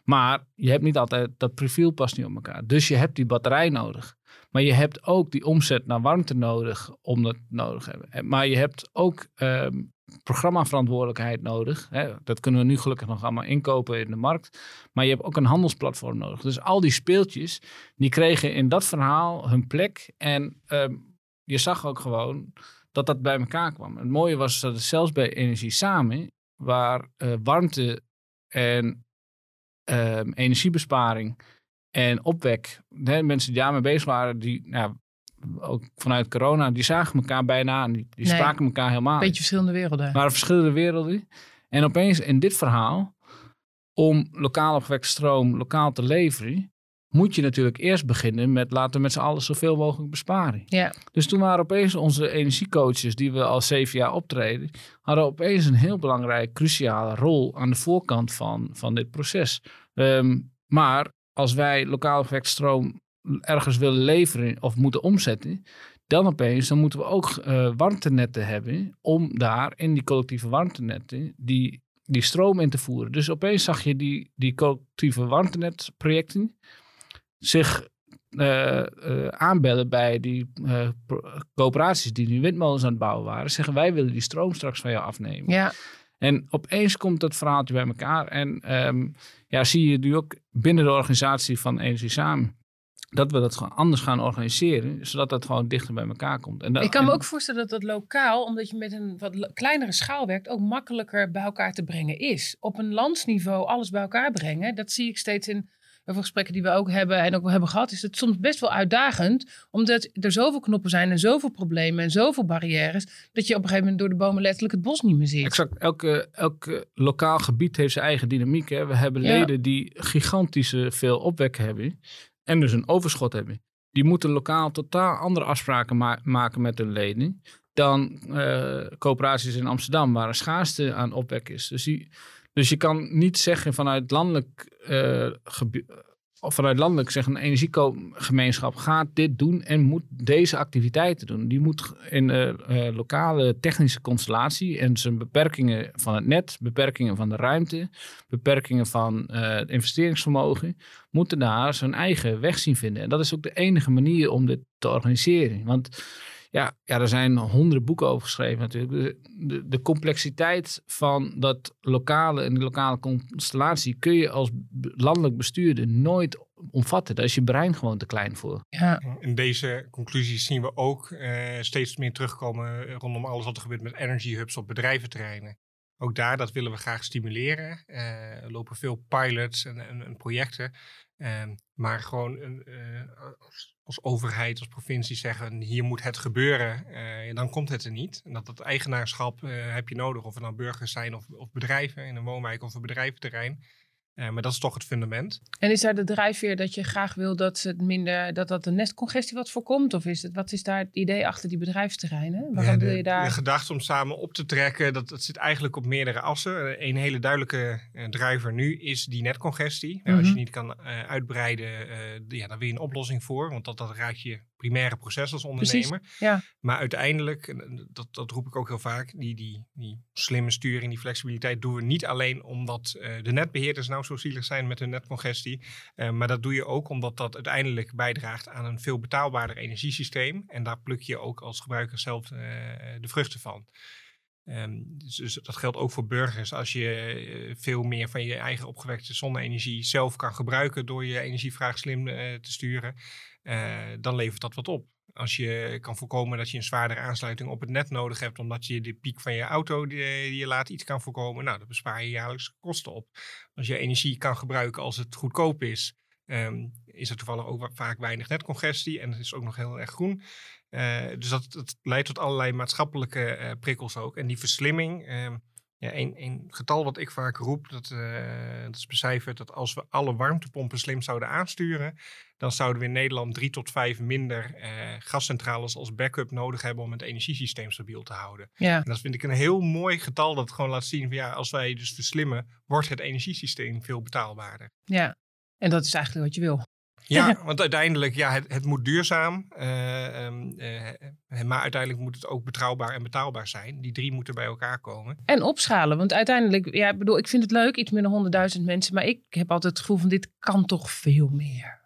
Maar je hebt niet altijd, dat profiel past niet op elkaar. Dus je hebt die batterij nodig. Maar je hebt ook die omzet naar warmte nodig om dat nodig te hebben. Maar je hebt ook ehm, programmaverantwoordelijkheid nodig. Hè? Dat kunnen we nu gelukkig nog allemaal inkopen in de markt. Maar je hebt ook een handelsplatform nodig. Dus al die speeltjes, die kregen in dat verhaal hun plek. En ehm, je zag ook gewoon dat dat bij elkaar kwam. Het mooie was dat het zelfs bij Energie Samen, waar uh, warmte en ehm, energiebesparing en opwek, hè, mensen die daarmee bezig waren, die nou, ook vanuit corona, die zagen elkaar bijna. Die, die spraken elkaar helemaal. Een beetje verschillende werelden. Maar verschillende werelden. En opeens in dit verhaal, om lokaal opgewekte stroom lokaal te leveren, moet je natuurlijk eerst beginnen met laten we met z'n allen zoveel mogelijk besparen. Ja. Dus toen waren opeens onze energiecoaches, die we al zeven jaar optreden, hadden opeens een heel belangrijk, cruciale rol aan de voorkant van, van dit proces. Ehm, maar als wij lokaal opgewekte stroom ergens willen leveren of moeten omzetten, dan opeens dan moeten we ook uh, warmtenetten hebben om daar in die collectieve warmtenetten die, die stroom in te voeren. Dus opeens zag je die, die collectieve warmtenetprojecten zich uh, uh, aanbellen bij die coöperaties die nu windmolens aan het bouwen waren. Zeggen wij willen die stroom straks van jou afnemen. Ja. En opeens komt dat verhaaltje bij elkaar. En um, ja, zie je nu ook binnen de organisatie van Energie Samen dat we dat gewoon anders gaan organiseren, zodat dat gewoon dichter bij elkaar komt. En ik kan me ook voorstellen dat dat lokaal, omdat je met een wat kleinere schaal werkt, ook makkelijker bij elkaar te brengen is. Op een landsniveau alles bij elkaar brengen, dat zie ik steeds in veel gesprekken die we ook hebben en ook hebben gehad, is het soms best wel uitdagend, omdat er zoveel knoppen zijn en zoveel problemen en zoveel barrières, dat je op een gegeven moment door de bomen letterlijk het bos niet meer ziet. Exact. Elke, elke lokaal gebied heeft zijn eigen dynamiek. Hè. We hebben leden die gigantische veel opwekken hebben en dus een overschot hebben. Die moeten lokaal totaal andere afspraken maken met hun leden dan uh, coöperaties in Amsterdam, waar een schaarste aan opwek is. Dus, die, dus je kan niet zeggen vanuit landelijk uh, vanuit landelijk zeggen, een energiegemeenschap gaat dit doen en moet deze activiteiten doen. Die moet in de uh, lokale technische constellatie en zijn beperkingen van het net, beperkingen van de ruimte, beperkingen van het investeringsvermogen, moeten daar zijn eigen weg zien vinden. En dat is ook de enige manier om dit te organiseren. Want ja, ja, er zijn honderden boeken over geschreven natuurlijk. De, de, de, complexiteit van dat lokale en die lokale constellatie kun je als landelijk bestuurder nooit omvatten. Daar is je brein gewoon te klein voor. Ja. In deze conclusies zien we ook uh, steeds meer terugkomen rondom alles wat er gebeurt met energy hubs op bedrijventerreinen. Ook daar, dat willen we graag stimuleren. Uh, er lopen veel pilots en, en, en projecten. Uh, maar gewoon als overheid, als provincie zeggen, hier moet het gebeuren, uh, dan komt het er niet. En dat dat eigenaarschap uh, heb je nodig, of het nou burgers zijn of, of bedrijven in een woonwijk of een bedrijventerrein. Uh, maar dat is toch het fundament. En is daar de drijfveer dat je graag wil dat het minder dat dat de nestcongestie wat voorkomt? Of is het, wat is daar het idee achter die bedrijfsterreinen? Waarom ja, de, wil je daar... de gedachte om samen op te trekken, dat, dat zit eigenlijk op meerdere assen. Een hele duidelijke uh, drijver nu is die netcongestie. Nou, Als je niet kan uh, uitbreiden, ja, dan wil je een oplossing voor. Want dat, dat raakt je primaire proces als ondernemer. Precies, ja. Maar uiteindelijk, dat, dat roep ik ook heel vaak, die, die, die slimme sturing, die flexibiliteit doen we niet alleen omdat de netbeheerders nou zo zielig zijn met hun netcongestie. Uh, maar dat doe je ook omdat dat uiteindelijk bijdraagt aan een veel betaalbaarder energiesysteem. En daar pluk je ook als gebruiker zelf uh, de vruchten van. Um, dus, dus, dat geldt ook voor burgers. Als je uh, veel meer van je eigen opgewekte zonne-energie zelf kan gebruiken door je energievraag slim te sturen, dan levert dat wat op. Als je kan voorkomen dat je een zwaardere aansluiting op het net nodig hebt, omdat je de piek van je auto die, je laat iets kan voorkomen, nou, dan bespaar je jaarlijks kosten op. Als je energie kan gebruiken als het goedkoop is, um, is er toevallig ook vaak weinig netcongestie en het is ook nog heel erg groen. Uh, dus dat, leidt tot allerlei maatschappelijke uh, prikkels ook. En die verslimming, uh, ja, een, een, getal wat ik vaak roep, dat, uh, dat is becijferd dat als we alle warmtepompen slim zouden aansturen, dan zouden we in Nederland drie tot vijf minder uh, gascentrales als backup nodig hebben om het energiesysteem stabiel te houden. Ja. En dat vind ik een heel mooi getal dat gewoon laat zien van ja, als wij dus verslimmen, wordt het energiesysteem veel betaalbaarder. Ja, en dat is eigenlijk wat je wil. Ja, want uiteindelijk, ja, het, het moet duurzaam. Uh, um, uh, maar uiteindelijk moet het ook betrouwbaar en betaalbaar zijn. Die drie moeten bij elkaar komen. En opschalen. Want uiteindelijk, ja, ik bedoel, ik vind het leuk, iets meer dan honderdduizend mensen. Maar ik heb altijd het gevoel van dit kan toch veel meer.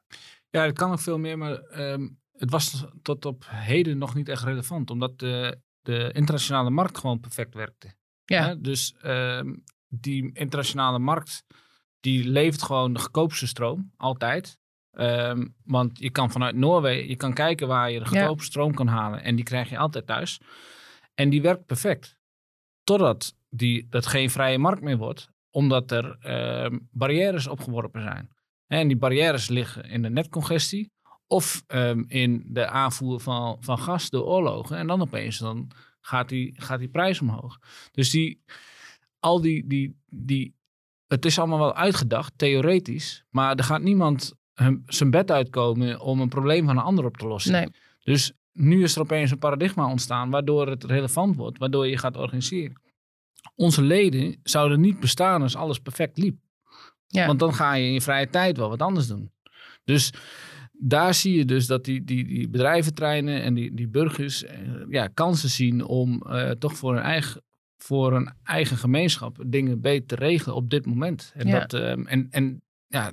Ja, het kan nog veel meer, maar um, het was tot op heden nog niet echt relevant. Omdat de, de internationale markt gewoon perfect werkte. Ja. Dus um, die internationale markt, die levert gewoon de goedkoopste stroom, altijd. Um, want je kan vanuit Noorwegen, je kan kijken waar je de goedkoopste stroom kan halen. En die krijg je altijd thuis. En die werkt perfect. Totdat die, dat geen vrije markt meer wordt. Omdat er um, barrières opgeworpen zijn. En die barrières liggen in de netcongestie. Of um, in de aanvoer van, van gas door oorlogen. En dan opeens dan gaat, die, gaat die prijs omhoog. Dus die, al die, die, die, het is allemaal wel uitgedacht, theoretisch. Maar er gaat niemand zijn bed uitkomen om een probleem van een ander op te lossen. Nee. Dus nu is er opeens een paradigma ontstaan waardoor het relevant wordt, waardoor je gaat organiseren. Onze leden zouden niet bestaan als alles perfect liep. Ja. Want dan ga je in je vrije tijd wel wat anders doen. Dus daar zie je dus dat die, die, die bedrijventreinen en die, die burgers eh, ja, kansen zien om uh, toch voor hun eigen voor een eigen gemeenschap dingen beter te regelen op dit moment. En, ja. dat, um, en, en ja,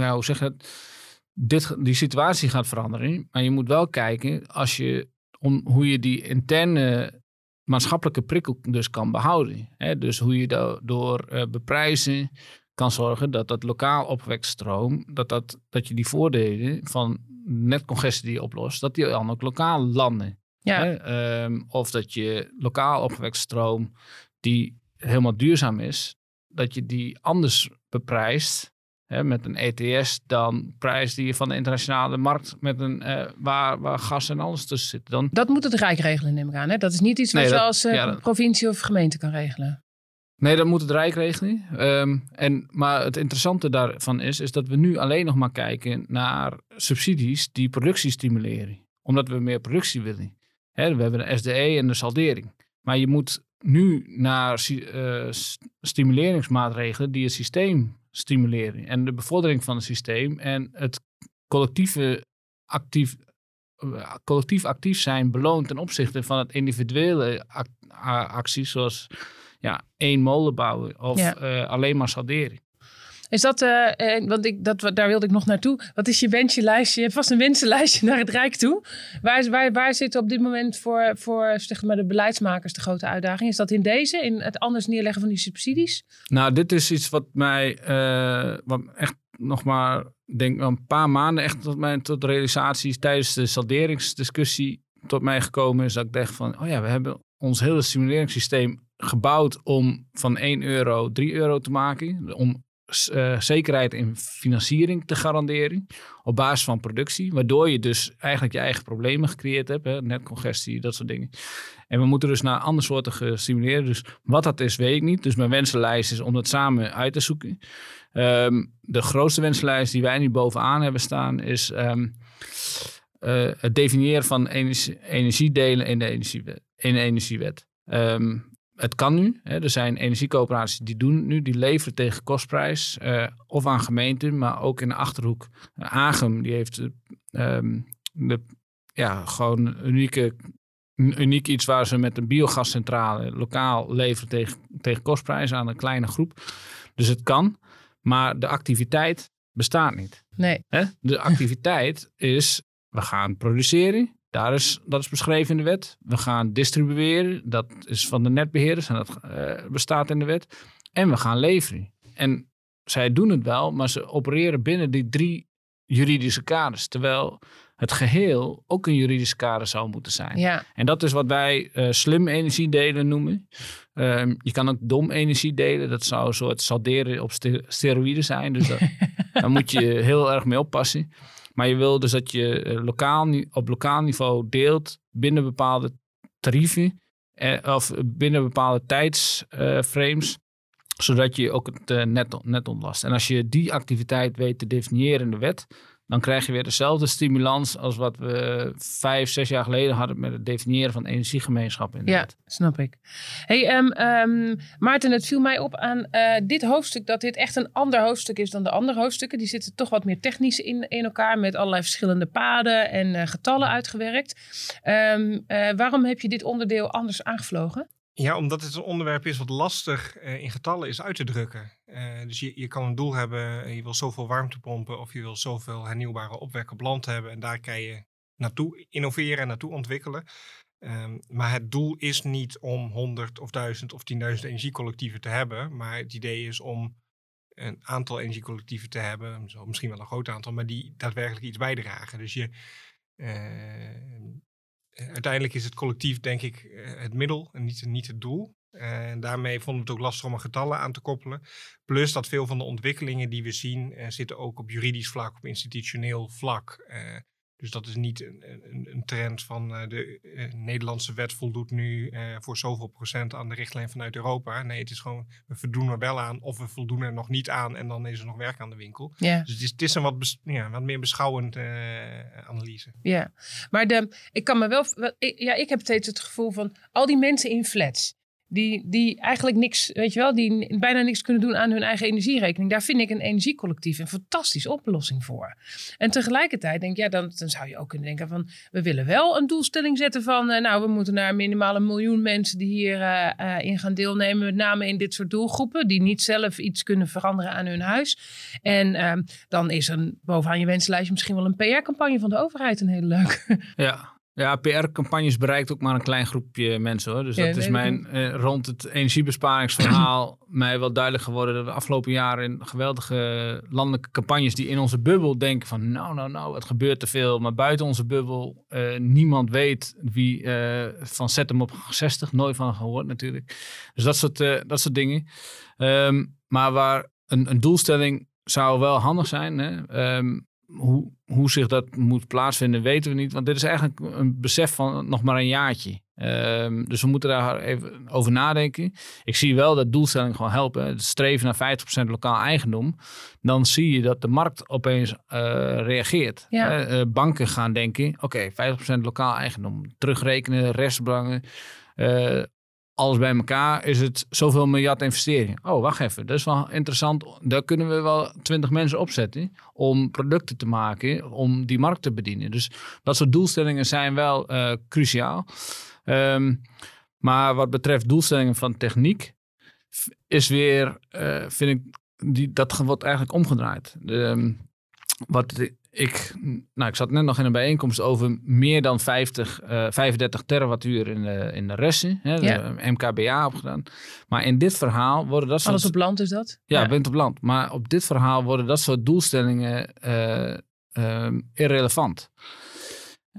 ja, hoe zeg je het? Dit, die situatie gaat veranderen. Maar je moet wel kijken als je, om, hoe je die interne maatschappelijke prikkel dus kan behouden. Hè? Dus hoe je da door uh, beprijzen kan zorgen dat dat lokaal opwekt stroom, dat, dat, dat je die voordelen van netcongestie die je oplost, dat die dan ook lokaal landen. Ja. Hè? Um, of dat je lokaal opgewekt stroom die helemaal duurzaam is, dat je die anders beprijst hè, met een ETS dan prijs die je van de internationale markt met een uh, waar, waar gas en alles tussen zit. Dan... Dat moet het Rijk regelen, neem ik aan. Hè? Dat is niet iets wat nee, je als uh, ja, provincie of gemeente kan regelen. Nee, dat moet het Rijk regelen. Um, en, maar het interessante daarvan is, is dat we nu alleen nog maar kijken naar subsidies die productie stimuleren. Omdat we meer productie willen. Hè, we hebben de SDE en de saldering. Maar je moet nu naar uh, stimuleringsmaatregelen die het systeem stimuleren. En de bevordering van het systeem en het collectieve actief, uh, collectief actief zijn beloont ten opzichte van het individuele act, acties zoals ja, één molen bouwen of ja. uh, alleen maar salderen. Is dat, uh, want ik, dat, daar wilde ik nog naartoe. Wat is je wensjelijstje? Je hebt vast een wensenlijstje naar het Rijk toe. Waar, waar, waar zit op dit moment voor, voor zeg maar, de beleidsmakers de grote uitdaging? Is dat in deze, in het anders neerleggen van die subsidies? Nou, dit is iets wat mij uh, wat echt nog maar, denk een paar maanden echt tot, mijn, tot realisaties tijdens de salderingsdiscussie tot mij gekomen is. Dat ik dacht van, oh ja, we hebben ons hele simuleringssysteem gebouwd om van 1 euro 3 euro te maken. Om uh, zekerheid in financiering te garanderen op basis van productie, waardoor je dus eigenlijk je eigen problemen gecreëerd hebt, hè, netcongestie, dat soort dingen. En we moeten dus naar andere soorten stimuleren. Dus wat dat is, weet ik niet. Dus mijn wensenlijst is om dat samen uit te zoeken. Um, de grootste wensenlijst die wij nu bovenaan hebben staan is um, uh, het definiëren van energie, energiedelen in de energiewet. In energiewet. Um, het kan nu. Hè. Er zijn energiecoöperaties die doen nu, die leveren tegen kostprijs. Uh, of aan gemeenten, maar ook in de achterhoek. Agem, die heeft uh, de, ja, gewoon unieke, uniek iets waar ze met een biogascentrale lokaal leveren tegen, tegen kostprijs aan een kleine groep. Dus het kan, maar de activiteit bestaat niet. Nee. Hè? De activiteit is, we gaan produceren, daar is, dat is beschreven in de wet. We gaan distribueren. Dat is van de netbeheerders en dat uh, bestaat in de wet. En we gaan leveren. En zij doen het wel, maar ze opereren binnen die drie juridische kaders. Terwijl het geheel ook een juridisch kader zou moeten zijn. Ja. En dat is wat wij uh, slim energiedelen noemen. Um, je kan ook dom energie delen. Dat zou een soort salderen op steroïden zijn. Dus dat, daar moet je heel erg mee oppassen. Maar je wil dus dat je eh, lokaal, op lokaal niveau deelt binnen bepaalde tarieven eh, of binnen bepaalde tijdsframes, zodat je ook het uh, net, net ontlast. En als je die activiteit weet te definiëren in de wet, dan krijg je weer dezelfde stimulans als wat we vijf, zes jaar geleden hadden met het definiëren van energiegemeenschap. Ja, snap ik. Hey, um, Maarten, het viel mij op aan uh, dit hoofdstuk dat dit echt een ander hoofdstuk is dan de andere hoofdstukken. Die zitten toch wat meer technisch in, in elkaar met allerlei verschillende paden en uh, getallen uitgewerkt. Um, uh, waarom heb je dit onderdeel anders aangevlogen? Ja, omdat het een onderwerp is wat lastig uh, in getallen is uit te drukken. Uh, dus je, je kan een doel hebben, je wil zoveel warmtepompen of je wil zoveel hernieuwbare opwek op land hebben. En daar kan je naartoe innoveren en naartoe ontwikkelen. Um, maar het doel is niet om 100 of 1000 of 10.000 energiecollectieven te hebben. Maar het idee is om een aantal energiecollectieven te hebben, misschien wel een groot aantal, maar die daadwerkelijk iets bijdragen. Dus je, uh, uiteindelijk is het collectief, denk ik, eh, het middel en niet het doel. En daarmee vonden we het ook lastig om er getallen aan te koppelen. Plus dat veel van de ontwikkelingen die we zien, uh, zitten ook op juridisch vlak, op institutioneel vlak. Uh, dus dat is niet een, een, een trend van uh, de Nederlandse wet voldoet nu voor zoveel procent aan de richtlijn vanuit Europa. Nee, het is gewoon, we voldoen er wel aan of we voldoen er nog niet aan en dan is er nog werk aan de winkel. Dus het is, het is een wat, ja, wat meer beschouwend analyse. Ja, maar de, ik kan me wel, ik, ja, ik heb steeds het gevoel van al die mensen in flats die, die eigenlijk niks, weet je wel, die bijna niks kunnen doen aan hun eigen energierekening. Daar vind ik een energiecollectief een fantastische oplossing voor. En tegelijkertijd denk ik, ja, dan, dan zou je ook kunnen denken van, we willen wel een doelstelling zetten van, uh, nou, we moeten naar minimaal een miljoen mensen die hierin uh, uh, gaan deelnemen, met name in dit soort doelgroepen, die niet zelf iets kunnen veranderen aan hun huis. En ehm, dan is er bovenaan je wenslijstje misschien wel een PR-campagne van de overheid een hele leuke. Ja, ja, PR-campagnes bereikt ook maar een klein groepje mensen hoor. Dus ja, dat is mijn uh, rond het energiebesparingsverhaal mij wel duidelijk geworden dat de afgelopen jaren in geweldige landelijke campagnes die in onze bubbel denken van nou, nou, nou, het gebeurt te veel. Maar buiten onze bubbel, uh, niemand weet wie uh, van zet hem op 60, nooit van gehoord natuurlijk. Dus dat soort, dat soort dingen. Um, maar waar een, een doelstelling zou wel handig zijn. Hè? Um, hoe, hoe zich dat moet plaatsvinden, weten we niet. Want dit is eigenlijk een besef van nog maar een jaartje. Um, dus we moeten daar even over nadenken. Ik zie wel dat doelstelling gewoon helpen. Het streven naar 50% lokaal eigendom. Dan zie je dat de markt opeens uh, reageert. Ja. Uh, banken gaan denken, oké, okay, 50% lokaal eigendom. Terugrekenen, restbelangen. Uh, alles bij elkaar is het zoveel miljard investering. Oh, wacht even, dat is wel interessant. Daar kunnen we wel twintig mensen opzetten om producten te maken, om die markt te bedienen. Dus dat soort doelstellingen zijn wel uh, cruciaal. Um, maar wat betreft doelstellingen van techniek, is weer, uh, vind ik, die, dat wordt eigenlijk omgedraaid. De, um, wat ik, nou, ik zat net nog in een bijeenkomst over meer dan 50, uh, 35 terawattuur in de, in de. Hè, de. MKBA opgedaan. Maar in dit verhaal worden dat soort... Alles op land is dat? Ja, wind op land. Maar op dit verhaal worden dat soort doelstellingen eh, eh, irrelevant.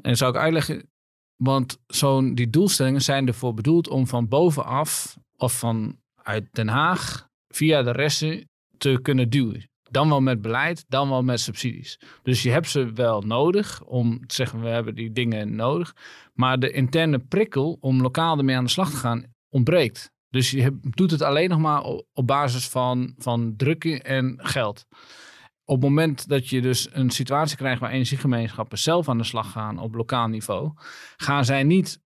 En zou ik uitleggen, want zo'n die doelstellingen zijn ervoor bedoeld om van bovenaf of van uit Den Haag via de resten te kunnen duwen. Dan wel met beleid, dan wel met subsidies. Dus je hebt ze wel nodig om te zeggen, we hebben die dingen nodig. Maar de interne prikkel om lokaal ermee aan de slag te gaan ontbreekt. Dus je doet het alleen nog maar op, basis van, van drukken en geld. Op het moment dat je dus een situatie krijgt waar energiegemeenschappen zelf aan de slag gaan op lokaal niveau, gaan zij niet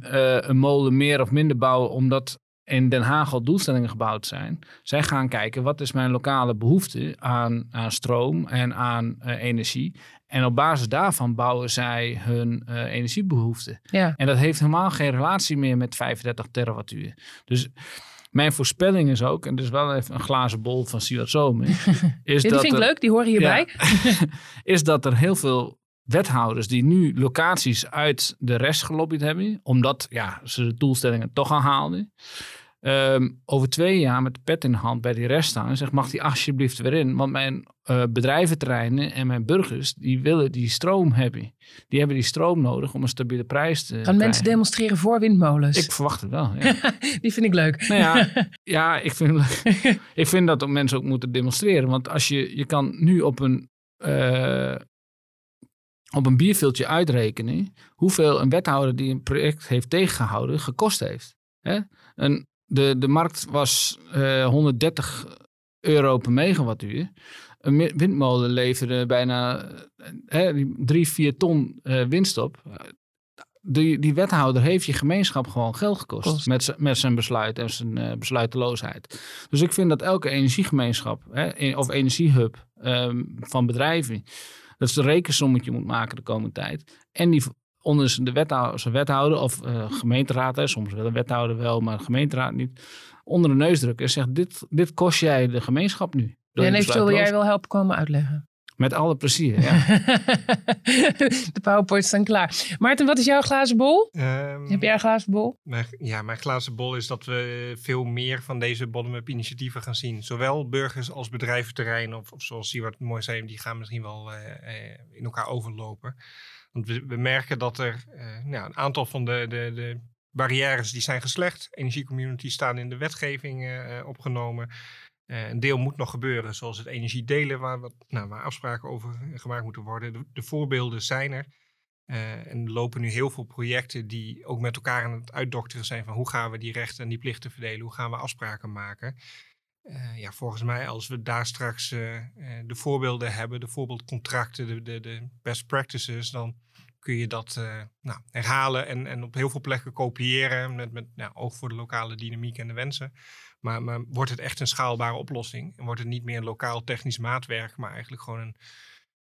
eh, een molen meer of minder bouwen omdat in Den Haag al doelstellingen gebouwd zijn. Zij gaan kijken wat is mijn lokale behoefte aan, aan stroom en aan eh, energie. En op basis daarvan bouwen zij hun eh, energiebehoeften. Ja. En dat heeft helemaal geen relatie meer met 35 terawattuur. Dus mijn voorspelling is ook, en is wel even een glazen bol van Siewert Zomer, is, Ja, die dat vind ik er, leuk, die horen hierbij. is dat er heel veel wethouders die nu locaties uit de rest gelobbyd hebben, omdat ja, ze de doelstellingen toch al haalden. Ehm, over twee jaar met de pet in de hand bij die rest staan en zegt, mag die alsjeblieft weer in? Want mijn eh, bedrijventerreinen en mijn burgers, die willen die stroom hebben. Die hebben die stroom nodig om een stabiele prijs te Gaan mensen demonstreren voor windmolens? Ik verwacht het wel, ja. die vind ik leuk. Nou ja, ja ik, vind, ik vind dat ook mensen ook moeten demonstreren. Want als je, je kan nu op een, eh, op een bierveeltje uitrekenen hoeveel een wethouder die een project heeft tegengehouden gekost heeft. Hè? En de, de markt was eh 130 euro per megawattuur. Een windmolen leverde bijna hè, drie, vier ton winst op die, die wethouder heeft je gemeenschap gewoon geld gekost. Met, met zijn besluit en zijn besluiteloosheid. Dus ik vind dat elke energiegemeenschap hè, of energiehub um, van bedrijven. dat ze een rekensommetje moet maken de komende tijd. En die onder de wethouder, zijn wethouder of uh, gemeenteraad, hè, soms wel een wethouder wel, maar gemeenteraad niet. onder de neus drukken en zegt: dit, dit kost jij de gemeenschap nu. En eventueel wil jij wel helpen komen uitleggen. Met alle plezier, ja. de powerpoints staan klaar. Maarten, wat is jouw glazen bol? Um, Heb jij een glazen bol? Mijn, ja, mijn glazen bol is dat we veel meer van deze bottom-up initiatieven gaan zien. Zowel burgers als bedrijventerrein, of, of zoals wat mooi zei, die gaan misschien wel uh, in elkaar overlopen. Want we, merken dat er uh, nou, een aantal van de, de, de barrières die zijn geslecht. Energiecommunities staan in de wetgeving uh, opgenomen. Uh, een deel moet nog gebeuren, zoals het energiedelen, waar, wat, nou, waar afspraken over gemaakt moeten worden. De, voorbeelden zijn er. En er lopen nu heel veel projecten die ook met elkaar aan het uitdokteren zijn van hoe gaan we die rechten en die plichten verdelen, hoe gaan we afspraken maken. Uh, ja, volgens mij als we daar straks de voorbeelden hebben, de voorbeeldcontracten, de, de, de best practices, dan kun je dat nou, herhalen en, en op heel veel plekken kopiëren met, met nou, oog voor de lokale dynamiek en de wensen. Maar, maar wordt het echt een schaalbare oplossing? En wordt het niet meer een lokaal technisch maatwerk, maar eigenlijk gewoon een,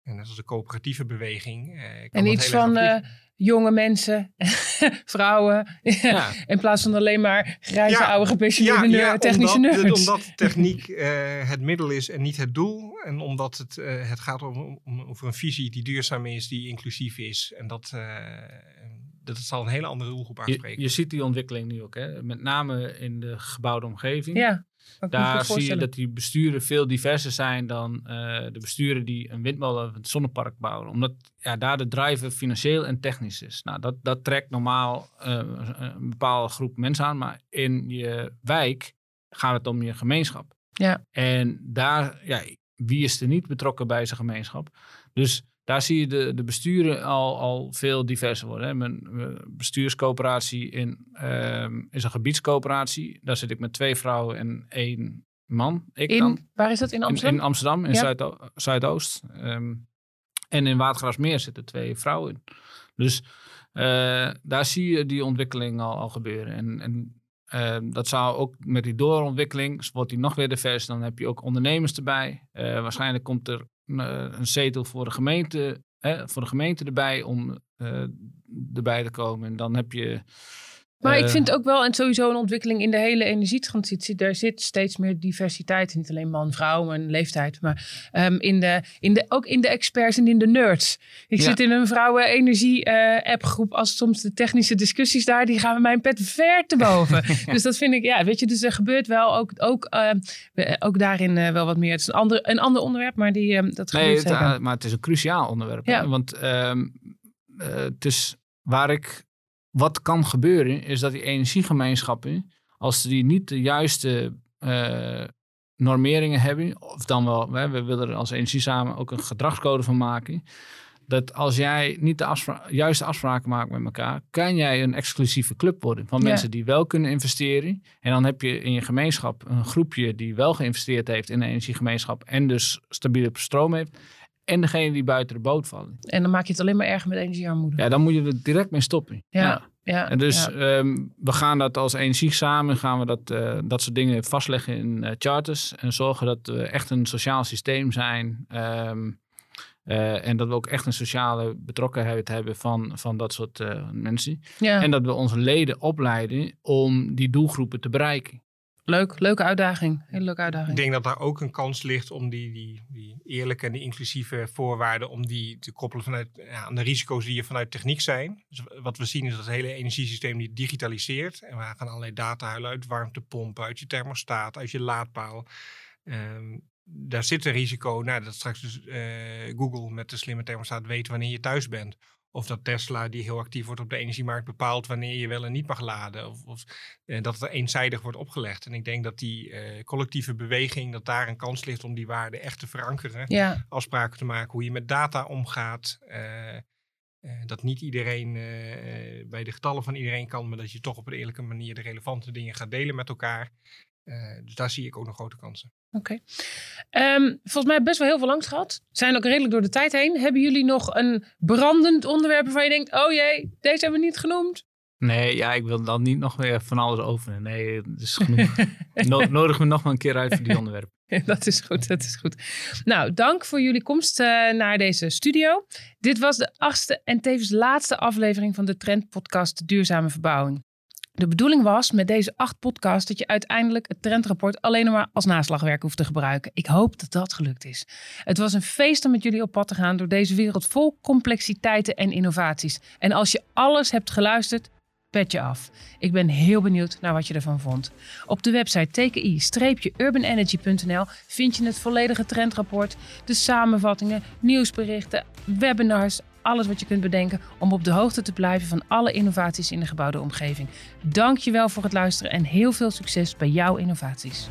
en dat is een coöperatieve beweging. Eh, en iets van uh, jonge mensen, vrouwen, ja. in plaats van alleen maar grijze oude gepensioneerde ja, technische omdat, nerds. Omdat techniek uh, het middel is en niet het doel. En omdat het, uh, het gaat om, om, over een visie die duurzaam is, die inclusief is. En dat, dat zal een hele andere doelgroep aanspreken. Je, je ziet die ontwikkeling nu ook, hè? met name in de gebouwde omgeving. Ja, Daar zie je dat die besturen veel diverser zijn dan uh, de besturen die een windmolen of een zonnepark bouwen. Omdat ja, daar de driver financieel en technisch is. Nou, dat, dat trekt normaal uh, een bepaalde groep mensen aan, maar in je wijk gaat het om je gemeenschap. Ja. En daar, ja, wie is er niet betrokken bij zijn gemeenschap? Dus daar zie je de, de besturen al, al veel diverser worden. Hè. Mijn, bestuurscoöperatie in, uh, is een gebiedscoöperatie. Daar zit ik met twee vrouwen en één man. Ik in, dan. Waar is dat? In Amsterdam? In, in Amsterdam, in ja. Zuidoost. Um, en in Watergraafsmeer zitten twee vrouwen in. Dus uh, daar zie je die ontwikkeling al, al gebeuren. En, en uh, dat zou ook met die doorontwikkeling, wordt die nog weer divers. Dan heb je ook ondernemers erbij. Uh, waarschijnlijk komt er eh, een zetel voor de gemeente, hè, voor de gemeente erbij om uh, erbij te komen. En dan heb je maar ik eh, vind ook wel, en sowieso een ontwikkeling in de hele energietransitie, daar zit steeds meer diversiteit. Niet alleen man, vrouw en leeftijd, maar um, in de, in de, ook in de experts en in de nerds. Ik zit in een vrouwen-energie-appgroep. Uh, als soms de technische discussies daar, die gaan mijn pet ver te boven. dus dat vind ik, ja, weet je, dus er gebeurt wel ook, ook, uh, ook daarin uh, wel wat meer. Het is een ander, een ander onderwerp, maar die, um, dat nee, gebeurt het, maar het is een cruciaal onderwerp. Ja. Want het is waar ik wat kan gebeuren is dat die energiegemeenschappen, als die niet de juiste uh, normeringen hebben, of dan wel, we, we willen er als energie samen ook een gedragscode van maken, dat als jij niet de afspra juiste afspraken maakt met elkaar, kan jij een exclusieve club worden van mensen die wel kunnen investeren. En dan heb je in je gemeenschap een groepje die wel geïnvesteerd heeft in een energiegemeenschap en dus stabiele stroom heeft. En degene die buiten de boot vallen. En dan maak je het alleen maar erger met energiearmoede. Ja, dan moet je er direct mee stoppen. Ja. ja. en dus ehm, we gaan dat als energie samen, gaan we dat, uh, dat soort dingen vastleggen in uh, charters. En zorgen dat we echt een sociaal systeem zijn. Um, uh, en dat we ook echt een sociale betrokkenheid hebben van, van dat soort mensen. Ja. En dat we onze leden opleiden om die doelgroepen te bereiken. Leuk, leuke uitdaging. Hele leuke uitdaging. Ik denk dat daar ook een kans ligt om die, die, die eerlijke en die inclusieve voorwaarden, om die te koppelen vanuit, ja, aan de risico's die er vanuit techniek zijn. Dus wat we zien is dat het hele energiesysteem die digitaliseert. En we gaan allerlei data huilen uit warmtepompen, uit je thermostaat, uit je laadpaal. Um, daar zit een risico, nou, dat straks dus uh, Google met de slimme thermostaat weet wanneer je thuis bent. Of dat Tesla, die heel actief wordt op de energiemarkt, bepaalt wanneer je wel en niet mag laden. Of, of eh, dat het eenzijdig wordt opgelegd. En ik denk dat die eh, collectieve beweging, dat daar een kans ligt om die waarden echt te verankeren. Ja. Afspraken te maken, hoe je met data omgaat. Uh, dat niet iedereen bij de getallen van iedereen kan, maar dat je toch op een eerlijke manier de relevante dingen gaat delen met elkaar. Dus daar zie ik ook nog grote kansen. Oké. Ehm, volgens mij best wel heel veel langs gehad. Zijn ook redelijk door de tijd heen. Hebben jullie nog een brandend onderwerp waarvan je denkt: oh jee, deze hebben we niet genoemd? Nee, ja, ik wil dan niet nog weer van alles over. Nee, het is genoeg. nodig me nog maar een keer uit voor die onderwerp. dat is goed, dat is goed. Nou, dank voor jullie komst uh, naar deze studio. Dit was de achtste en tevens laatste aflevering van de Trendpodcast Duurzame Verbouwing. De bedoeling was met deze acht podcasts dat je uiteindelijk het trendrapport alleen maar als naslagwerk hoeft te gebruiken. Ik hoop dat dat gelukt is. Het was een feest om met jullie op pad te gaan door deze wereld vol complexiteiten en innovaties. En als je alles hebt geluisterd, petje af. Ik ben heel benieuwd naar wat je ervan vond. Op de website tki-urbanenergy.nl vind je het volledige trendrapport, de samenvattingen, nieuwsberichten, webinars, alles wat je kunt bedenken om op de hoogte te blijven van alle innovaties in de gebouwde omgeving. Dankjewel voor het luisteren en heel veel succes bij jouw innovaties.